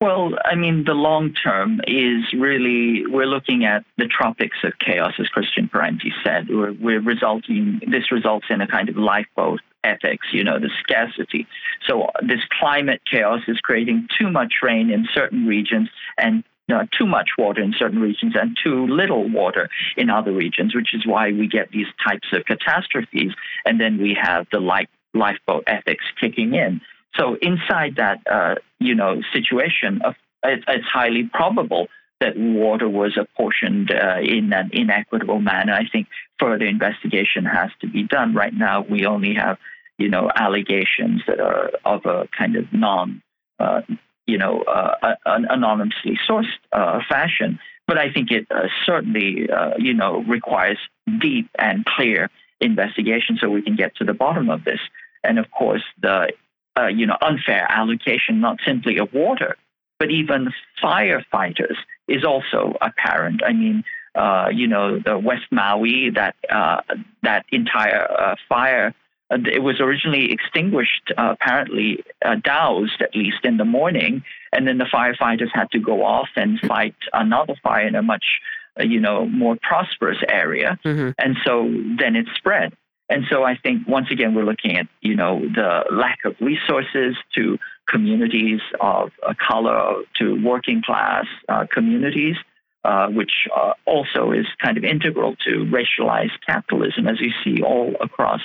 Well, I mean, the long term is really we're looking at the tropics of chaos, as Christian Parenti said. We're, we're resulting this results in a kind of lifeboat ethics, you know, the scarcity. So this climate chaos is creating too much rain in certain regions and uh, too much water in certain regions and too little water in other regions, which is why we get these types of catastrophes. And then we have the life, lifeboat ethics kicking in. So inside that, uh, you know, situation, of, it, it's highly probable that water was apportioned uh, in an inequitable manner. I think further investigation has to be done. Right now, we only have, you know, allegations that are of a kind of non, uh, you know, uh, anonymously sourced uh, fashion. But I think it uh, certainly, you know, requires deep and clear investigation so we can get to the bottom of this. And of course, the uh, you know, unfair allocation, not simply of water, but even firefighters is also apparent. I mean, uh, you know, the West Maui, that uh, that entire uh, fire, it was originally extinguished, uh, apparently doused at least in the morning, and then the firefighters had to go off and fight another fire in a much, you know, more prosperous area, mm-hmm. and so then it spread. And so I think once again we're looking at you know the lack of resources to communities of color, to working class uh, communities, uh, which uh, also is kind of integral to racialized capitalism, as you see all across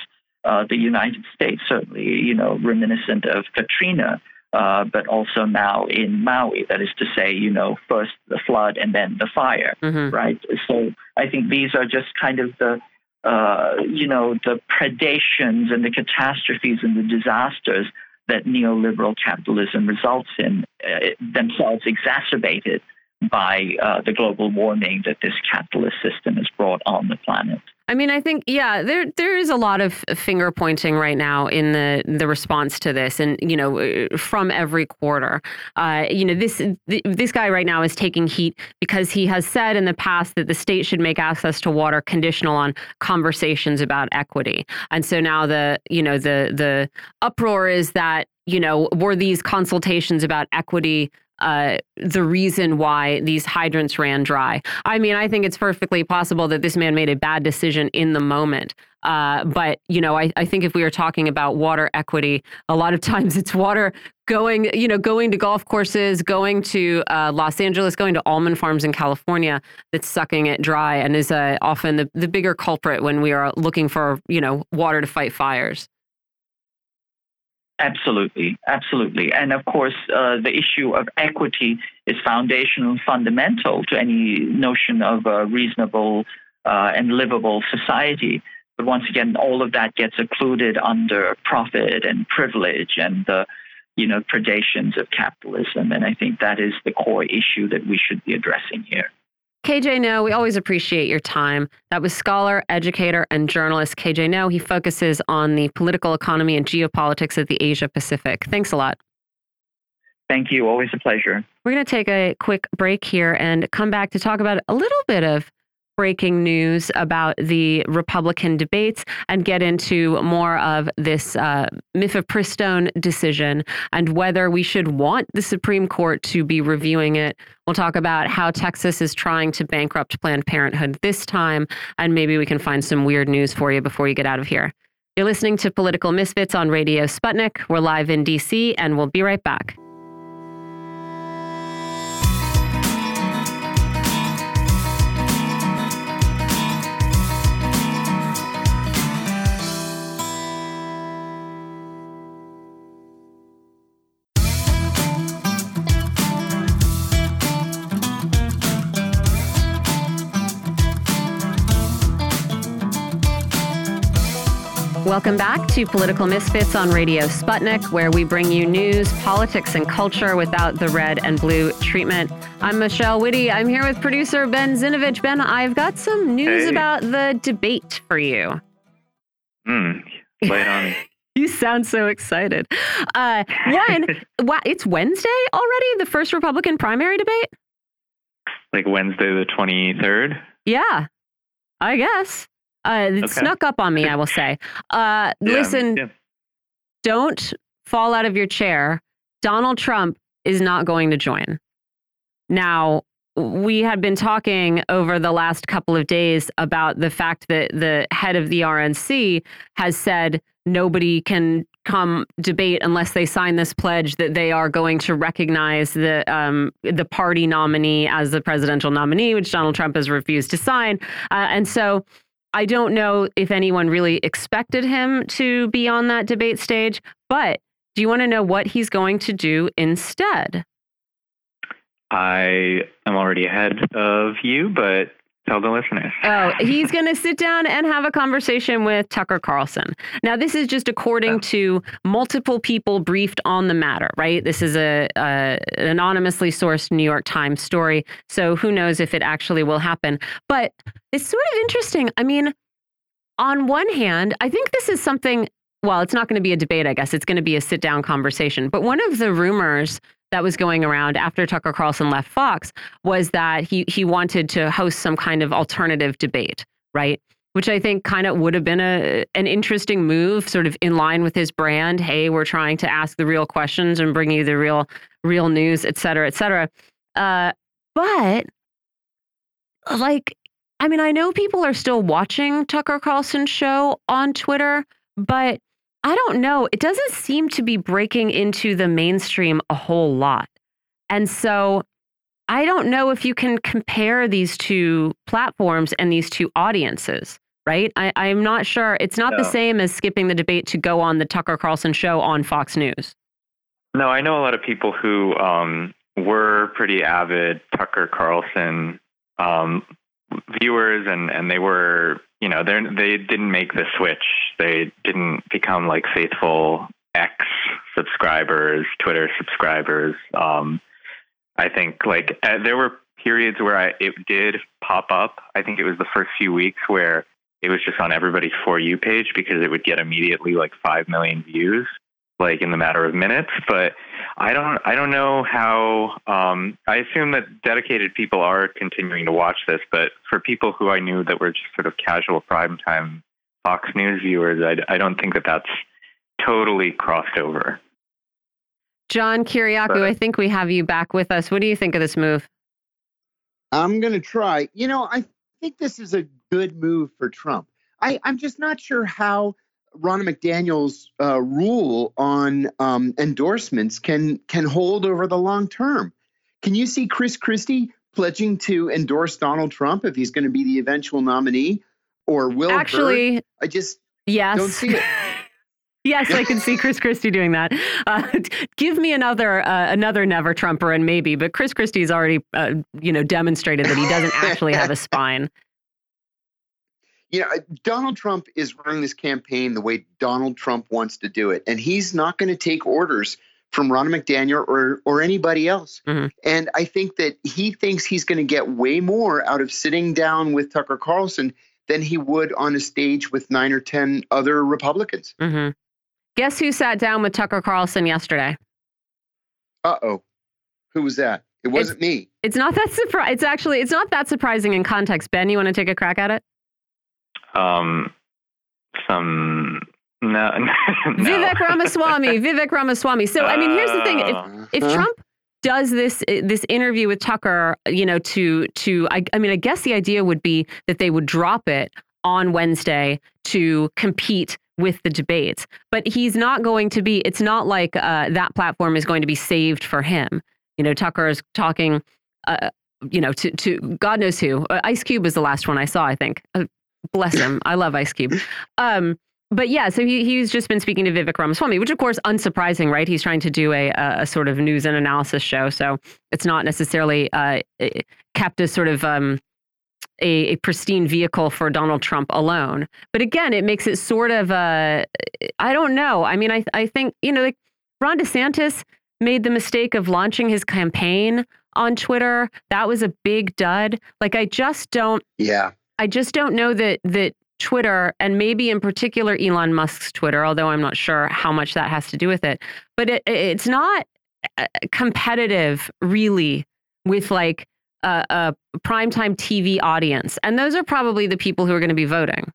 uh, the United States. Certainly, you know, reminiscent of Katrina. Uh, but also now in Maui, that is to say, you know, first the flood and then the fire, mm-hmm. right? So I think these are just kind of the uh, you know, the predations and the catastrophes and the disasters that neoliberal capitalism results in, uh, themselves exacerbated by uh, the global warming that this capitalist system has brought on the planet. I mean, I think yeah, there there is a lot of finger pointing right now in the the response to this, and you know, uh, from every quarter. Uh, you know, this this guy right now is taking heat because he has said in the past that the state should make access to water conditional on conversations about equity, and so now the you know the the uproar is that you know were these consultations about equity uh, the reason why these hydrants ran dry. I mean, I think it's perfectly possible that this man made a bad decision in the moment. Uh, but you know, I, I think if we are talking about water equity, a lot of [LAUGHS] times it's water going, you know, going to golf courses, going to uh, Los Angeles, going to almond farms in California that's sucking it dry and is uh, often the, the bigger culprit when we are looking for, you know, water to fight fires. Absolutely, absolutely. And of course, uh, the issue of equity is foundational fundamental to any notion of a reasonable uh, and livable society. But once again, all of that gets occluded under profit and privilege and the you know predations of capitalism. And I think that is the core issue that we should be addressing here. KJ Noh, we always appreciate your time. That was scholar, educator, and journalist KJ Noh. He focuses on the political economy and geopolitics of the Asia Pacific. Thanks a lot. Thank you. Always a pleasure. We're going to take a quick break here and come back to talk about a little bit of breaking news about the Republican debates and get into more of this uh, mifepristone decision and whether we should want the Supreme Court to be reviewing it. We'll talk about how Texas is trying to bankrupt Planned Parenthood this time, and maybe we can find some weird news for you before you get out of here. You're listening to Political Misfits on Radio Sputnik. We're live in DC, and we'll be right back. Welcome back to Political Misfits on Radio Sputnik, where we bring you news, politics, and culture without the red and blue treatment. I'm Michelle Witte. I'm here with producer Ben Zinovich. Ben, I've got some news hey. about the debate for you. Hmm. Lay on me. [LAUGHS] you sound so excited. Uh, one, [LAUGHS] it's Wednesday already, the first Republican primary debate? Like Wednesday the 23rd? Yeah, I guess. Uh, it okay. snuck up on me, I will [LAUGHS] say. Uh, yeah, listen, yeah. don't fall out of your chair. Donald Trump is not going to join. Now, we had been talking over the last couple of days about the fact that the head of the RNC has said nobody can come debate unless they sign this pledge that they are going to recognize the um, the party nominee as the presidential nominee, which Donald Trump has refused to sign. Uh, and so I don't know if anyone really expected him to be on that debate stage, but do you want to know what he's going to do instead? I am already ahead of you, but tell the listeners. Oh, [LAUGHS] he's going to sit down and have a conversation with Tucker Carlson. Now, this is just according oh. to multiple people briefed on the matter, right? This is a, a, an anonymously sourced New York Times story, so who knows if it actually will happen. But it's sort of interesting. I mean, on one hand, I think this is something well, it's not going to be a debate, I guess. It's going to be a sit down conversation. But one of the rumors that was going around after Tucker Carlson left Fox was that he he wanted to host some kind of alternative debate, right? Which I think kind of would have been a an interesting move, sort of in line with his brand. Hey, we're trying to ask the real questions and bring you the real real news, et cetera, et cetera. Uh, but like, I mean, I know people are still watching Tucker Carlson's show on Twitter, but I don't know. It doesn't seem to be breaking into the mainstream a whole lot. And so I don't know if you can compare these two platforms and these two audiences, right? I, I'm not sure. It's not no. the same as skipping the debate to go on the Tucker Carlson show on Fox News. No, I know a lot of people who um, were pretty avid Tucker Carlson um, viewers, and, and they were you know, they they didn't make the switch. They didn't become like faithful X subscribers, Twitter subscribers. Um, I think like uh, there were periods where I, it did pop up. I think it was the first few weeks where it was just on everybody's for you page because it would get immediately like five million views like in the matter of minutes. But I don't I don't know how. Um, I assume that dedicated people are continuing to watch this, but for people who I knew that were just sort of casual primetime Fox News viewers, I, I don't think that that's totally crossed over. John Kiriakou, I think we have you back with us. What do you think of this move? I'm going to try. You know, I think this is a good move for Trump. I, I'm just not sure how Ronna McDaniel's uh, rule on um, endorsements can can hold over the long term. Can you see Chris Christie pledging to endorse Donald Trump if he's going to be the eventual nominee, or will actually? I just yes. don't see it. [LAUGHS] yes, I can see Chris Christie doing that. Uh, give me another uh, another never Trumper and maybe, but Chris Christie's already uh, you know demonstrated that he doesn't actually have a [LAUGHS] spine you know, Donald Trump is running this campaign the way Donald Trump wants to do it, and he's not going to take orders from Ronna McDaniel or or anybody else. Mm-hmm. And I think that he thinks he's going to get way more out of sitting down with Tucker Carlson than he would on a stage with nine or ten other Republicans. Mm-hmm. Guess who sat down with Tucker Carlson yesterday? Uh oh, who was that? It wasn't it's, me. It's not that surprising. It's actually it's not that surprising in context. Ben, you want to take a crack at it? Um, some no, [LAUGHS] no. Vivek Ramaswamy, [LAUGHS] Vivek Ramaswamy. So I mean, here's the thing: if, if uh-huh. Trump does this this interview with Tucker, you know, to to I, I mean, I guess the idea would be that they would drop it on Wednesday to compete with the debates. But he's not going to be. It's not like uh, that platform is going to be saved for him. You know, Tucker is talking. Uh, you know, to to God knows who. Uh, Ice Cube was the last one I saw. I think. Uh, Bless him. I love Ice Cube. Um, but yeah, so he, he's just been speaking to Vivek Ramaswamy, which of course unsurprising, right? He's trying to do a, a, sort of news and analysis show, so it's not necessarily uh, kept as sort of um, a, a, pristine vehicle for Donald Trump alone. But again, it makes it sort of uh, I don't know. I mean, I I think you know, like Ron DeSantis made the mistake of launching his campaign on Twitter. That was a big dud. Like I just don't. Yeah. I just don't know that that Twitter and maybe in particular Elon Musk's Twitter, although I'm not sure how much that has to do with it, but it, it's not uh, competitive really with like a, a primetime TV audience. And those are probably the people who are going to be voting.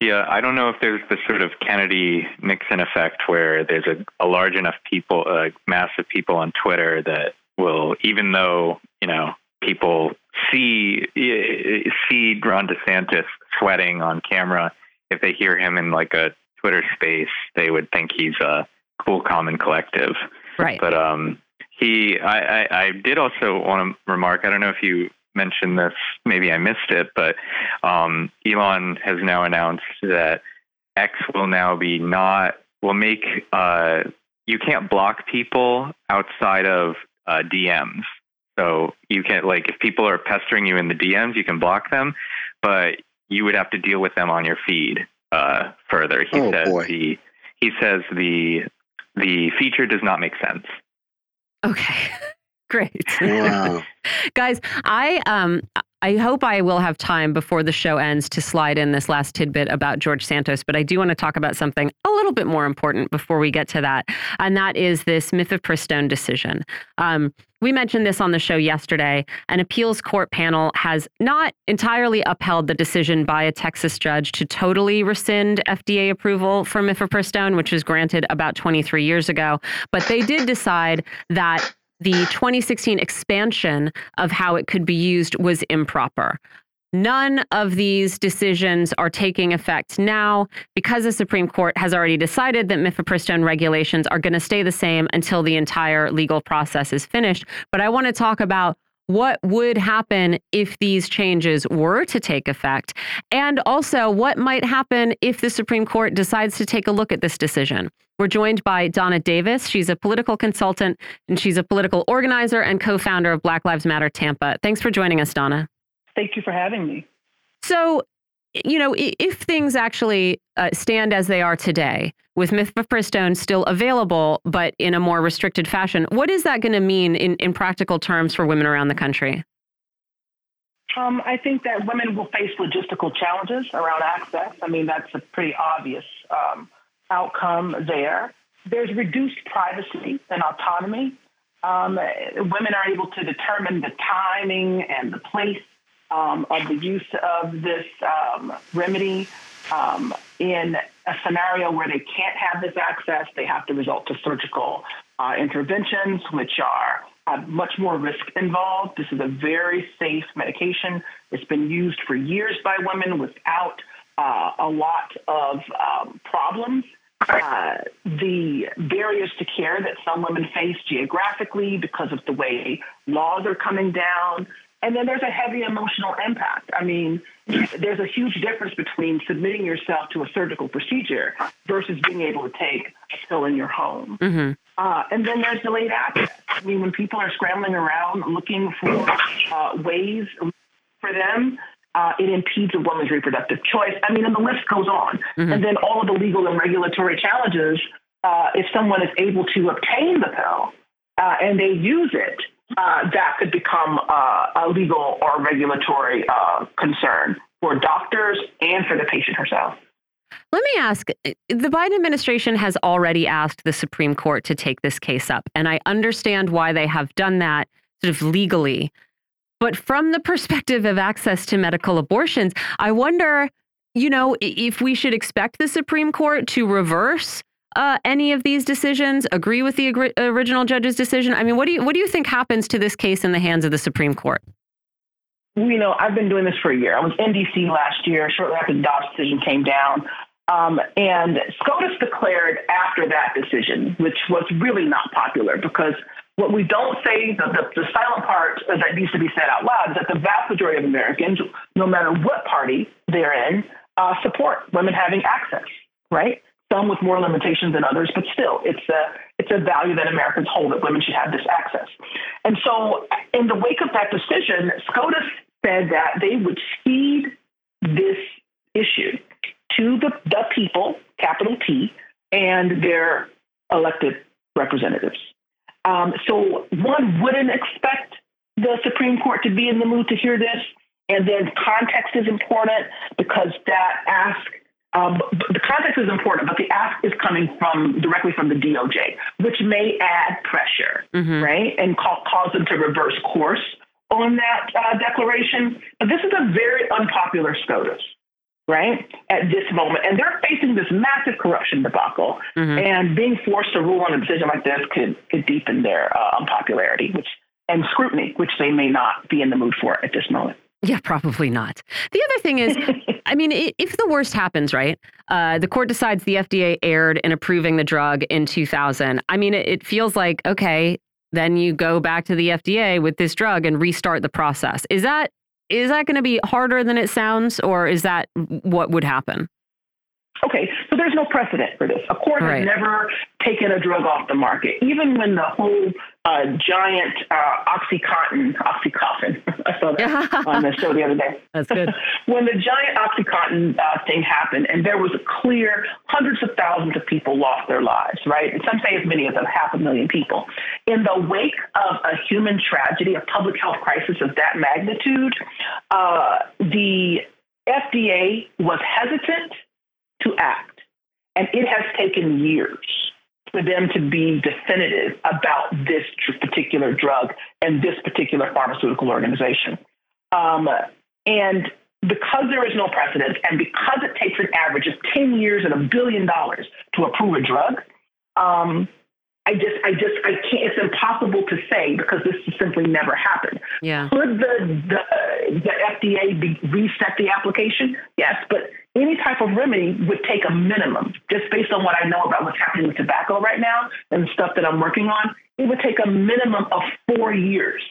Yeah, I don't know if there's the sort of Kennedy Nixon effect where there's a, a large enough people, a mass of people on Twitter that will, even though, you know, people see see Ron DeSantis sweating on camera, if they hear him in like a Twitter space, they would think he's a cool, common collective. Right. But um, he, I, I, I did also want to remark. I don't know if you mentioned this, maybe I missed it, but um, Elon has now announced that X will now be not will make uh, you can't block people outside of uh, DMs. So you can like if people are pestering you in the DMs, you can block them, but you would have to deal with them on your feed uh, further. He oh, says boy. the he says the the feature does not make sense. Okay. [LAUGHS] Great. Wow. [LAUGHS] Guys, I um I hope I will have time before the show ends to slide in this last tidbit about George Santos, but I do want to talk about something a little bit more important before we get to that, and that is this mifepristone decision. Um, we mentioned this on the show yesterday. An appeals court panel has not entirely upheld the decision by a Texas judge to totally rescind FDA approval for mifepristone, which was granted about 23 years ago, but they did decide that the 2016 expansion of how it could be used was improper. None of these decisions are taking effect now because the Supreme Court has already decided that mifepristone regulations are going to stay the same until the entire legal process is finished. But I want to talk about what would happen if these changes were to take effect, and also what might happen if the Supreme Court decides to take a look at this decision. We're joined by Donna Davis. She's a political consultant and she's a political organizer and co founder of Black Lives Matter Tampa. Thanks for joining us, Donna. Thank you for having me. So, you know, if things actually uh, stand as they are today, with mifepristone still available, but in a more restricted fashion, what is that going to mean in, in practical terms for women around the country? Um, I think that women will face logistical challenges around access. I mean, that's a pretty obvious um, outcome there. There's reduced privacy and autonomy. Um, women are able to determine the timing and the place um, of the use of this um, remedy um, in a scenario where they can't have this access, they have to resort to surgical uh, interventions, which are have much more risk involved. This is a very safe medication. It's been used for years by women without uh, a lot of um, problems. Uh, the barriers to care that some women face geographically because of the way laws are coming down, and then there's a heavy emotional impact. I mean, there's a huge difference between submitting yourself to a surgical procedure versus being able to take a pill in your home. Mm-hmm. Uh, and then there's delayed access. I mean, when people are scrambling around looking for uh, ways for them, uh, it impedes a woman's reproductive choice. I mean, and the list goes on. Mm-hmm. And then all of the legal and regulatory challenges, uh, if someone is able to obtain the pill uh, and they use it, uh, that could become uh, a legal or regulatory uh, concern for doctors and for the patient herself. Let me ask the Biden administration has already asked the Supreme Court to take this case up, and I understand why they have done that sort of legally. But from the perspective of access to medical abortions, I wonder, you know, if we should expect the Supreme Court to reverse uh, any of these decisions? Agree with the original judge's decision? I mean, what do you what do you think happens to this case in the hands of the Supreme Court? You know, I've been doing this for a year. I was in D.C. last year, shortly after the Dobbs decision came down. Um, and SCOTUS declared after that decision, which was really not popular because what we don't say, the, the, the, silent part that needs to be said out loud, is that the vast majority of Americans, no matter what party they're in, uh, support women having access, right? Some with more limitations than others, but still, it's a it's a value that Americans hold that women should have this access. And so, in the wake of that decision, SCOTUS said that they would cede this issue to the, the people, capital T, and their elected representatives. Um, so one wouldn't expect the Supreme Court to be in the mood to hear this. And then context is important because that ask um, the context is important, but the ask is coming from directly from the DOJ, which may add pressure, mm-hmm. right, and call, cause them to reverse course on that uh, declaration. But this is a very unpopular SCOTUS, right, at this moment, and they're facing this massive corruption debacle, mm-hmm. and being forced to rule on a decision like this could could deepen their uh, unpopularity, which and scrutiny, which they may not be in the mood for at this moment. Yeah, probably not. The other thing is, [LAUGHS] I mean, if the worst happens, right? Uh, the court decides the FDA erred in approving the drug in 2000. I mean, it, it feels like, okay, then you go back to the FDA with this drug and restart the process. Is that is that going to be harder than it sounds, or is that what would happen? Okay, so there's no precedent for this. A court right. has never taken a drug off the market. Even when the whole a giant uh, OxyContin, OxyCoffin. [LAUGHS] I saw that [LAUGHS] on the show the other day. That's good. [LAUGHS] when the giant OxyContin uh, thing happened, and there was a clear hundreds of thousands of people lost their lives, right? And some say as many as a half a million people. In the wake of a human tragedy, a public health crisis of that magnitude, uh, the FDA was hesitant to act, and it has taken years for them to be definitive about this particular drug and this particular pharmaceutical organization. Um, and because there is no precedent and because it takes an average of 10 years and a billion dollars to approve a drug, um, I just, I just, I can't. It's impossible to say because this simply never happened. Yeah. Could the the, the FDA be, reset the application? Yes, but any type of remedy would take a minimum, just based on what I know about what's happening with tobacco right now and stuff that I'm working on. It would take a minimum of four years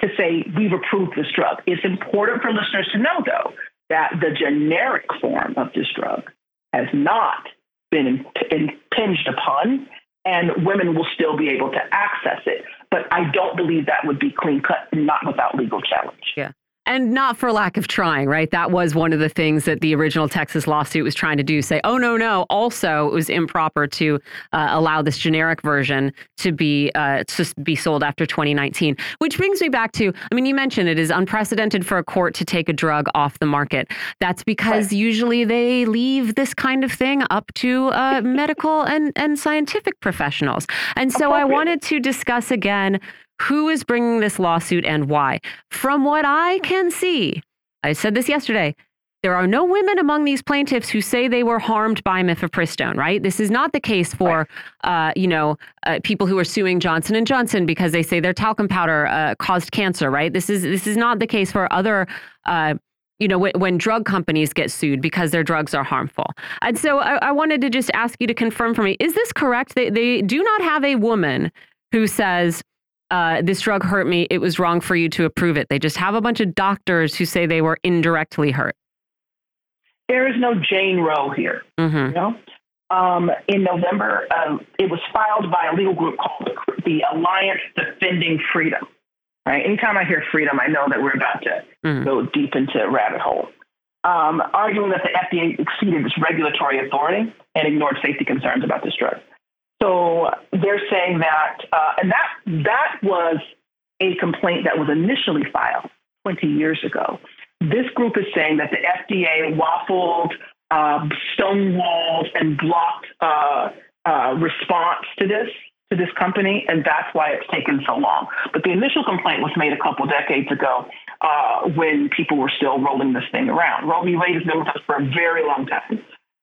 to say we've approved this drug. It's important for listeners to know, though, that the generic form of this drug has not been impinged upon and women will still be able to access it. But I don't believe that would be clean cut, not without legal challenge. Yeah. And not for lack of trying, right? That was one of the things that the original Texas lawsuit was trying to do say, oh, no, no. Also, it was improper to uh, allow this generic version to be uh, to be sold after 2019. Which brings me back to I mean, you mentioned it is unprecedented for a court to take a drug off the market. That's because right. usually they leave this kind of thing up to uh, [LAUGHS] medical and, and scientific professionals. And so I wanted to discuss again who is bringing this lawsuit and why? From what I can see, I said this yesterday, there are no women among these plaintiffs who say they were harmed by mifepristone, right? This is not the case for, uh, you know, uh, people who are suing Johnson and Johnson because they say their talcum powder uh, caused cancer, right? This is this is not the case for other, uh, you know, when drug companies get sued because their drugs are harmful. And so I, I wanted to just ask you to confirm for me: is this correct? They they do not have a woman who says uh, this drug hurt me. It was wrong for you to approve it. They just have a bunch of doctors who say they were indirectly hurt. There is no Jane Roe here. Mm -hmm. You know? um, in November, um, it was filed by a legal group called the Alliance Defending Freedom. Right. Anytime I hear freedom, I know that we're about to mm -hmm. go deep into a rabbit hole. Um, arguing that the FDA exceeded its regulatory authority and ignored safety concerns about this drug. So they're saying that, uh, and that that was a complaint that was initially filed 20 years ago. This group is saying that the FDA waffled, uh, stonewalled, and blocked uh, uh, response to this to this company, and that's why it's taken so long. But the initial complaint was made a couple decades ago uh, when people were still rolling this thing around. Roe v. Wade has been with us for a very long time.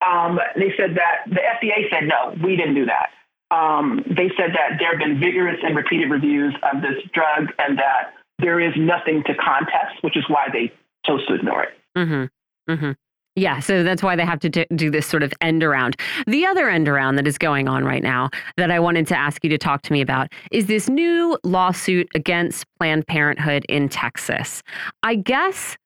Um, they said that the FDA said no, we didn't do that um, they said that there have been vigorous and repeated reviews of this drug and that there is nothing to contest, which is why they chose to ignore it. Mm-hmm. Mm-hmm. Yeah, so that's why they have to do this sort of end around. The other end around that is going on right now that I wanted to ask you to talk to me about is this new lawsuit against Planned Parenthood in Texas. I guess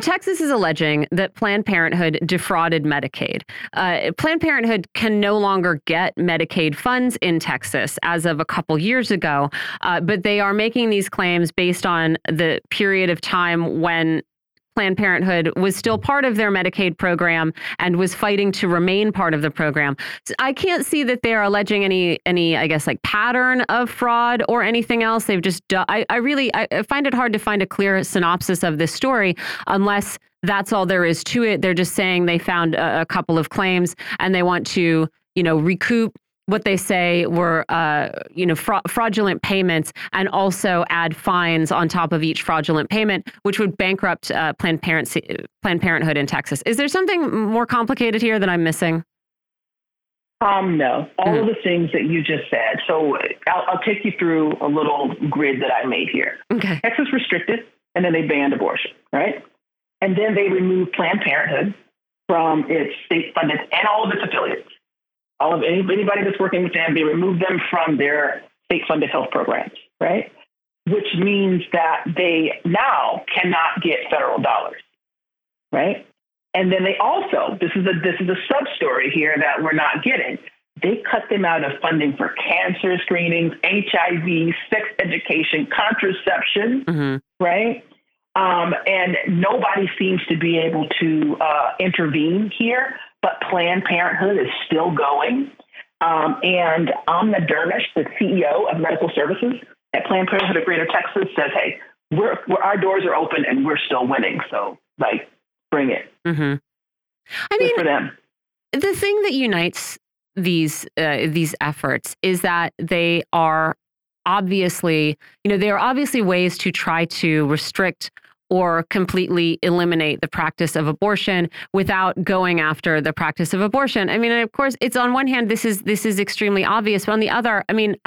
Texas is alleging that Planned Parenthood defrauded Medicaid. Uh, Planned Parenthood can no longer get Medicaid funds in Texas as of a couple years ago, uh, but they are making these claims based on the period of time when Planned Parenthood was still part of their Medicaid program and was fighting to remain part of the program. So I can't see that they're alleging any any I guess like pattern of fraud or anything else. They've just I I really I find it hard to find a clear synopsis of this story unless that's all there is to it. They're just saying they found a, a couple of claims and they want to, you know, recoup what they say were, uh, you know, fra fraudulent payments, and also add fines on top of each fraudulent payment, which would bankrupt uh, Planned, Parents Planned Parenthood in Texas. Is there something more complicated here that I'm missing? Um, no, all mm. of the things that you just said. So I'll, I'll, take you through a little grid that I made here. Okay. Texas restricted, and then they banned abortion, right? And then they removed Planned Parenthood from its state funded and all of its affiliates all of any, anybody that's working with them, they remove them from their state funded health programs, right? Which means that they now cannot get federal dollars, right? And then they also, this is a this is a sub story here that we're not getting. they cut them out of funding for cancer screenings, HIV, sex education, contraception, mm-hmm. right? Um, and nobody seems to be able to uh, intervene here, but Planned Parenthood is still going. Um, and Amna Dermish, the CEO of Medical Services at Planned Parenthood of Greater Texas, says, "Hey, we're, we're our doors are open and we're still winning. So, like, bring it." Mm-hmm. I Good mean, for them. The thing that unites these uh, these efforts is that they are obviously, you know, there are obviously ways to try to restrict or completely eliminate the practice of abortion without going after the practice of abortion. I mean, of course, it's on one hand this is this is extremely obvious, but on the other, I mean, [SIGHS]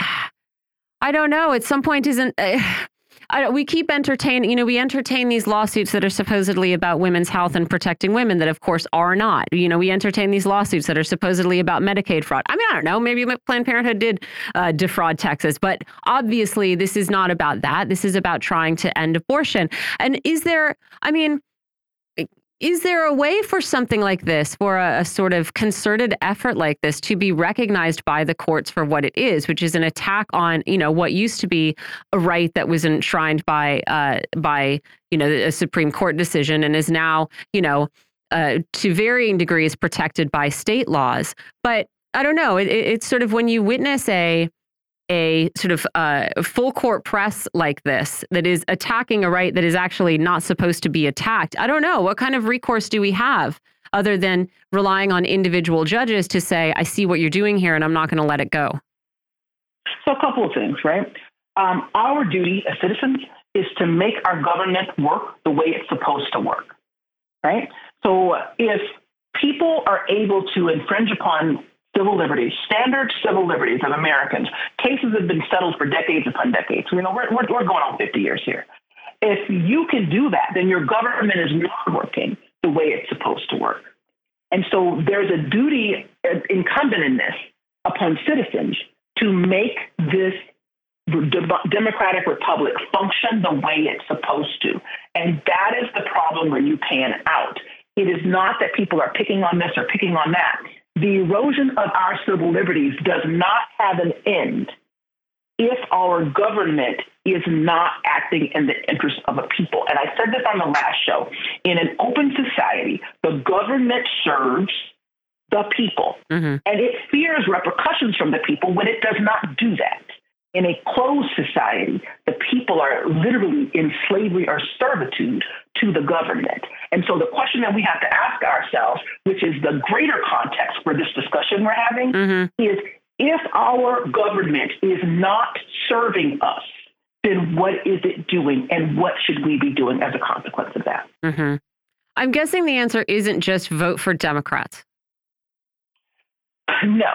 I don't know. At some point, isn't uh, [SIGHS] I, we keep entertaining, you know, we entertain these lawsuits that are supposedly about women's health and protecting women that, of course, are not. You know, we entertain these lawsuits that are supposedly about Medicaid fraud. I mean, I don't know. Maybe Planned Parenthood did uh, defraud Texas, but obviously, this is not about that. This is about trying to end abortion. And is there, I mean, is there a way for something like this, for a, a, sort of concerted effort like this, to be recognized by the courts for what it is, which is an attack on, you know, what used to be a right that was enshrined by, uh, by, you know, a Supreme Court decision, and is now, you know, uh, to varying degrees protected by state laws. But I don't know. It, it's sort of when you witness a a sort of uh, full court press like this that is attacking a right that is actually not supposed to be attacked, I don't know. What kind of recourse do we have other than relying on individual judges to say, I see what you're doing here and I'm not going to let it go? So, a couple of things, right? Um, our duty as citizens is to make our government work the way it's supposed to work, right? So, if people are able to infringe upon civil liberties, standard civil liberties of Americans. Cases have been settled for decades upon decades. You know, we're, we're, we're going on 50 years here. If you can do that, then your government is not working the way it's supposed to work. And so there's a duty incumbent in this upon citizens to make this democratic republic function the way it's supposed to. And that is the problem when you pan out. It is not that people are picking on this or picking on that the erosion of our civil liberties does not have an end if our government is not acting in the interest of a people. And I said this on the last show. In an open society, the government serves the people, mm-hmm. and it fears repercussions from the people when it does not do that. In a closed society, the people are literally in slavery or servitude to the government. And so the question that we have to ask ourselves, which is the greater context for this discussion we're having, mm-hmm. is if our government is not serving us, then what is it doing and what should we be doing as a consequence of that? Mm-hmm. I'm guessing the answer isn't just vote for Democrats. [LAUGHS] No.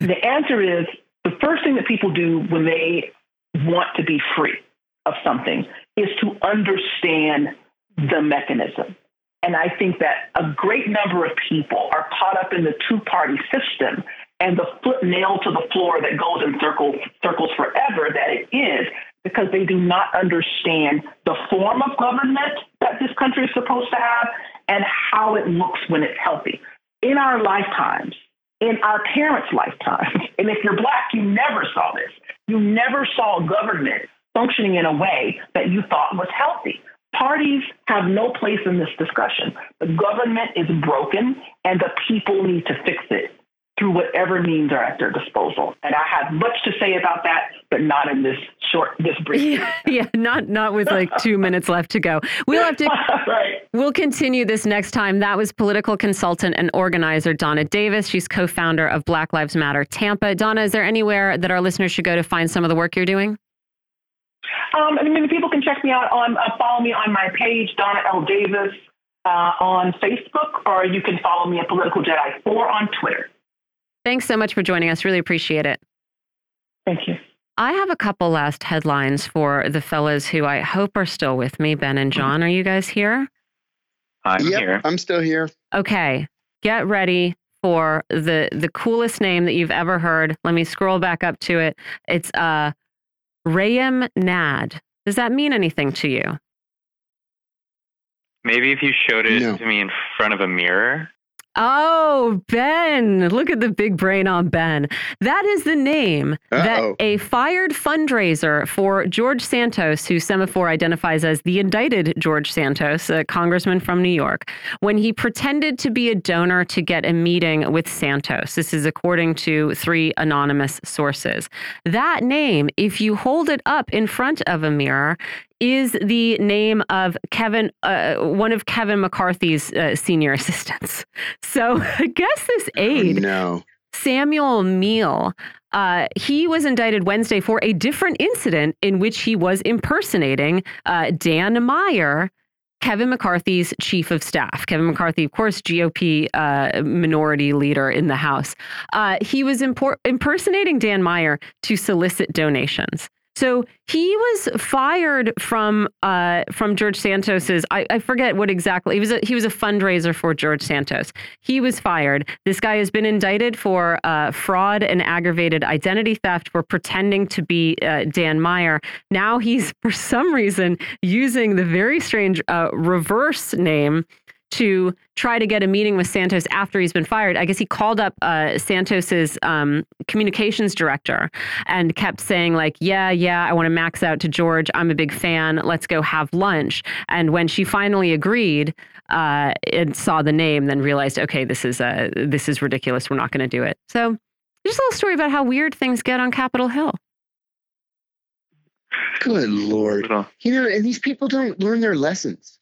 the answer is the first thing that people do when they want to be free of something is to understand the mechanism. And I think that a great number of people are caught up in the two party system and the foot nailed to the floor that goes in circles, circles forever that it is because they do not understand the form of government that this country is supposed to have and how it looks when it's healthy. In our lifetimes, in our parents' lifetimes, [LAUGHS] and if you're black, you never saw this. You never saw government functioning in a way that you thought was healthy. Parties have no place in this discussion. The government is broken, and the people need to fix it through whatever means are at their disposal. And I have much to say about that, but not in this short, this brief. Yeah, [LAUGHS] yeah not not with like two minutes left to go. We'll have to. [LAUGHS] right. We'll continue this next time. That was political consultant and organizer Donna Davis. She's co-founder of Black Lives Matter Tampa. Donna, is there anywhere that our listeners should go to find some of the work you're doing? Um, I mean, people can check me out on, uh, follow me on my page, Donna L. Davis, uh, on Facebook, or you can follow me at Political Jedi 4 on Twitter. Thanks so much for joining us. Really appreciate it. Thank you. I have a couple last headlines for the fellas who I hope are still with me. Ben and John, are you guys here? I'm yep, here. I'm still here. Okay. Get ready for the the coolest name that you've ever heard. Let me scroll back up to it. It's uh Reyam Nad. Does that mean anything to you? Maybe if you showed it no. to me in front of a mirror. Oh, Ben. Look at the big brain on Ben. That is the name Uh-oh. that a fired fundraiser for George Santos, who Semafor identifies as the indicted George Santos, a congressman from New York, when he pretended to be a donor to get a meeting with Santos. This is according to three anonymous sources. That name, if you hold it up in front of a mirror, is the name of Kevin, uh, one of Kevin McCarthy's uh, senior [LAUGHS] assistants. So I guess this aide, no. Samuel Miele, uh, he was indicted Wednesday for a different incident in which he was impersonating uh, Dan Meyer. Kevin McCarthy's chief of staff. Kevin McCarthy, of course, GOP uh, minority leader in the House. Uh, he was impersonating Dan Meyer to solicit donations. So he was fired from uh, from George Santos's. I, I forget what exactly. He was a, he was a fundraiser for George Santos. He was fired. This guy has been indicted for uh, fraud and aggravated identity theft for pretending to be uh, Dan Meyer. Now he's [LAUGHS] for some reason using the very strange uh, reverse name to try to get a meeting with Santos after he's been fired. I guess he called up uh, Santos's um, communications director and kept saying like, "Yeah, yeah, I want to max out to George. I'm a big fan. Let's go have lunch." And when she finally agreed uh, and saw the name, then realized, okay, this is uh, this is ridiculous. We're not going to do it. So, just a little story about how weird things get on Capitol Hill. Good lord! You know, and these people don't learn their lessons.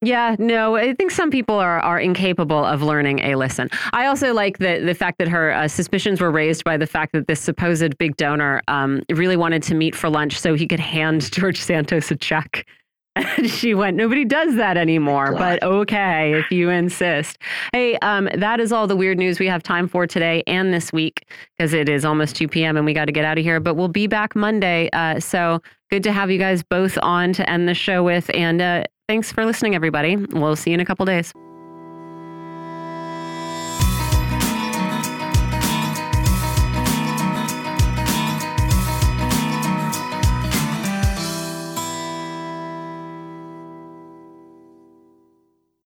Yeah, no, I think some people are are incapable of learning a lesson. I also like the the fact that her uh, suspicions were raised by the fact that this supposed big donor um, really wanted to meet for lunch so he could hand [LAUGHS] George Santos a check. And she went, nobody does that anymore, but okay, if you insist. Hey, um, that is all the weird news we have time for today and this week because it is almost 2 p.m. and we got to get out of here. But we'll be back Monday. Uh, so good to have you guys both on to end the show with. And uh, thanks for listening, everybody. We'll see you in a couple days.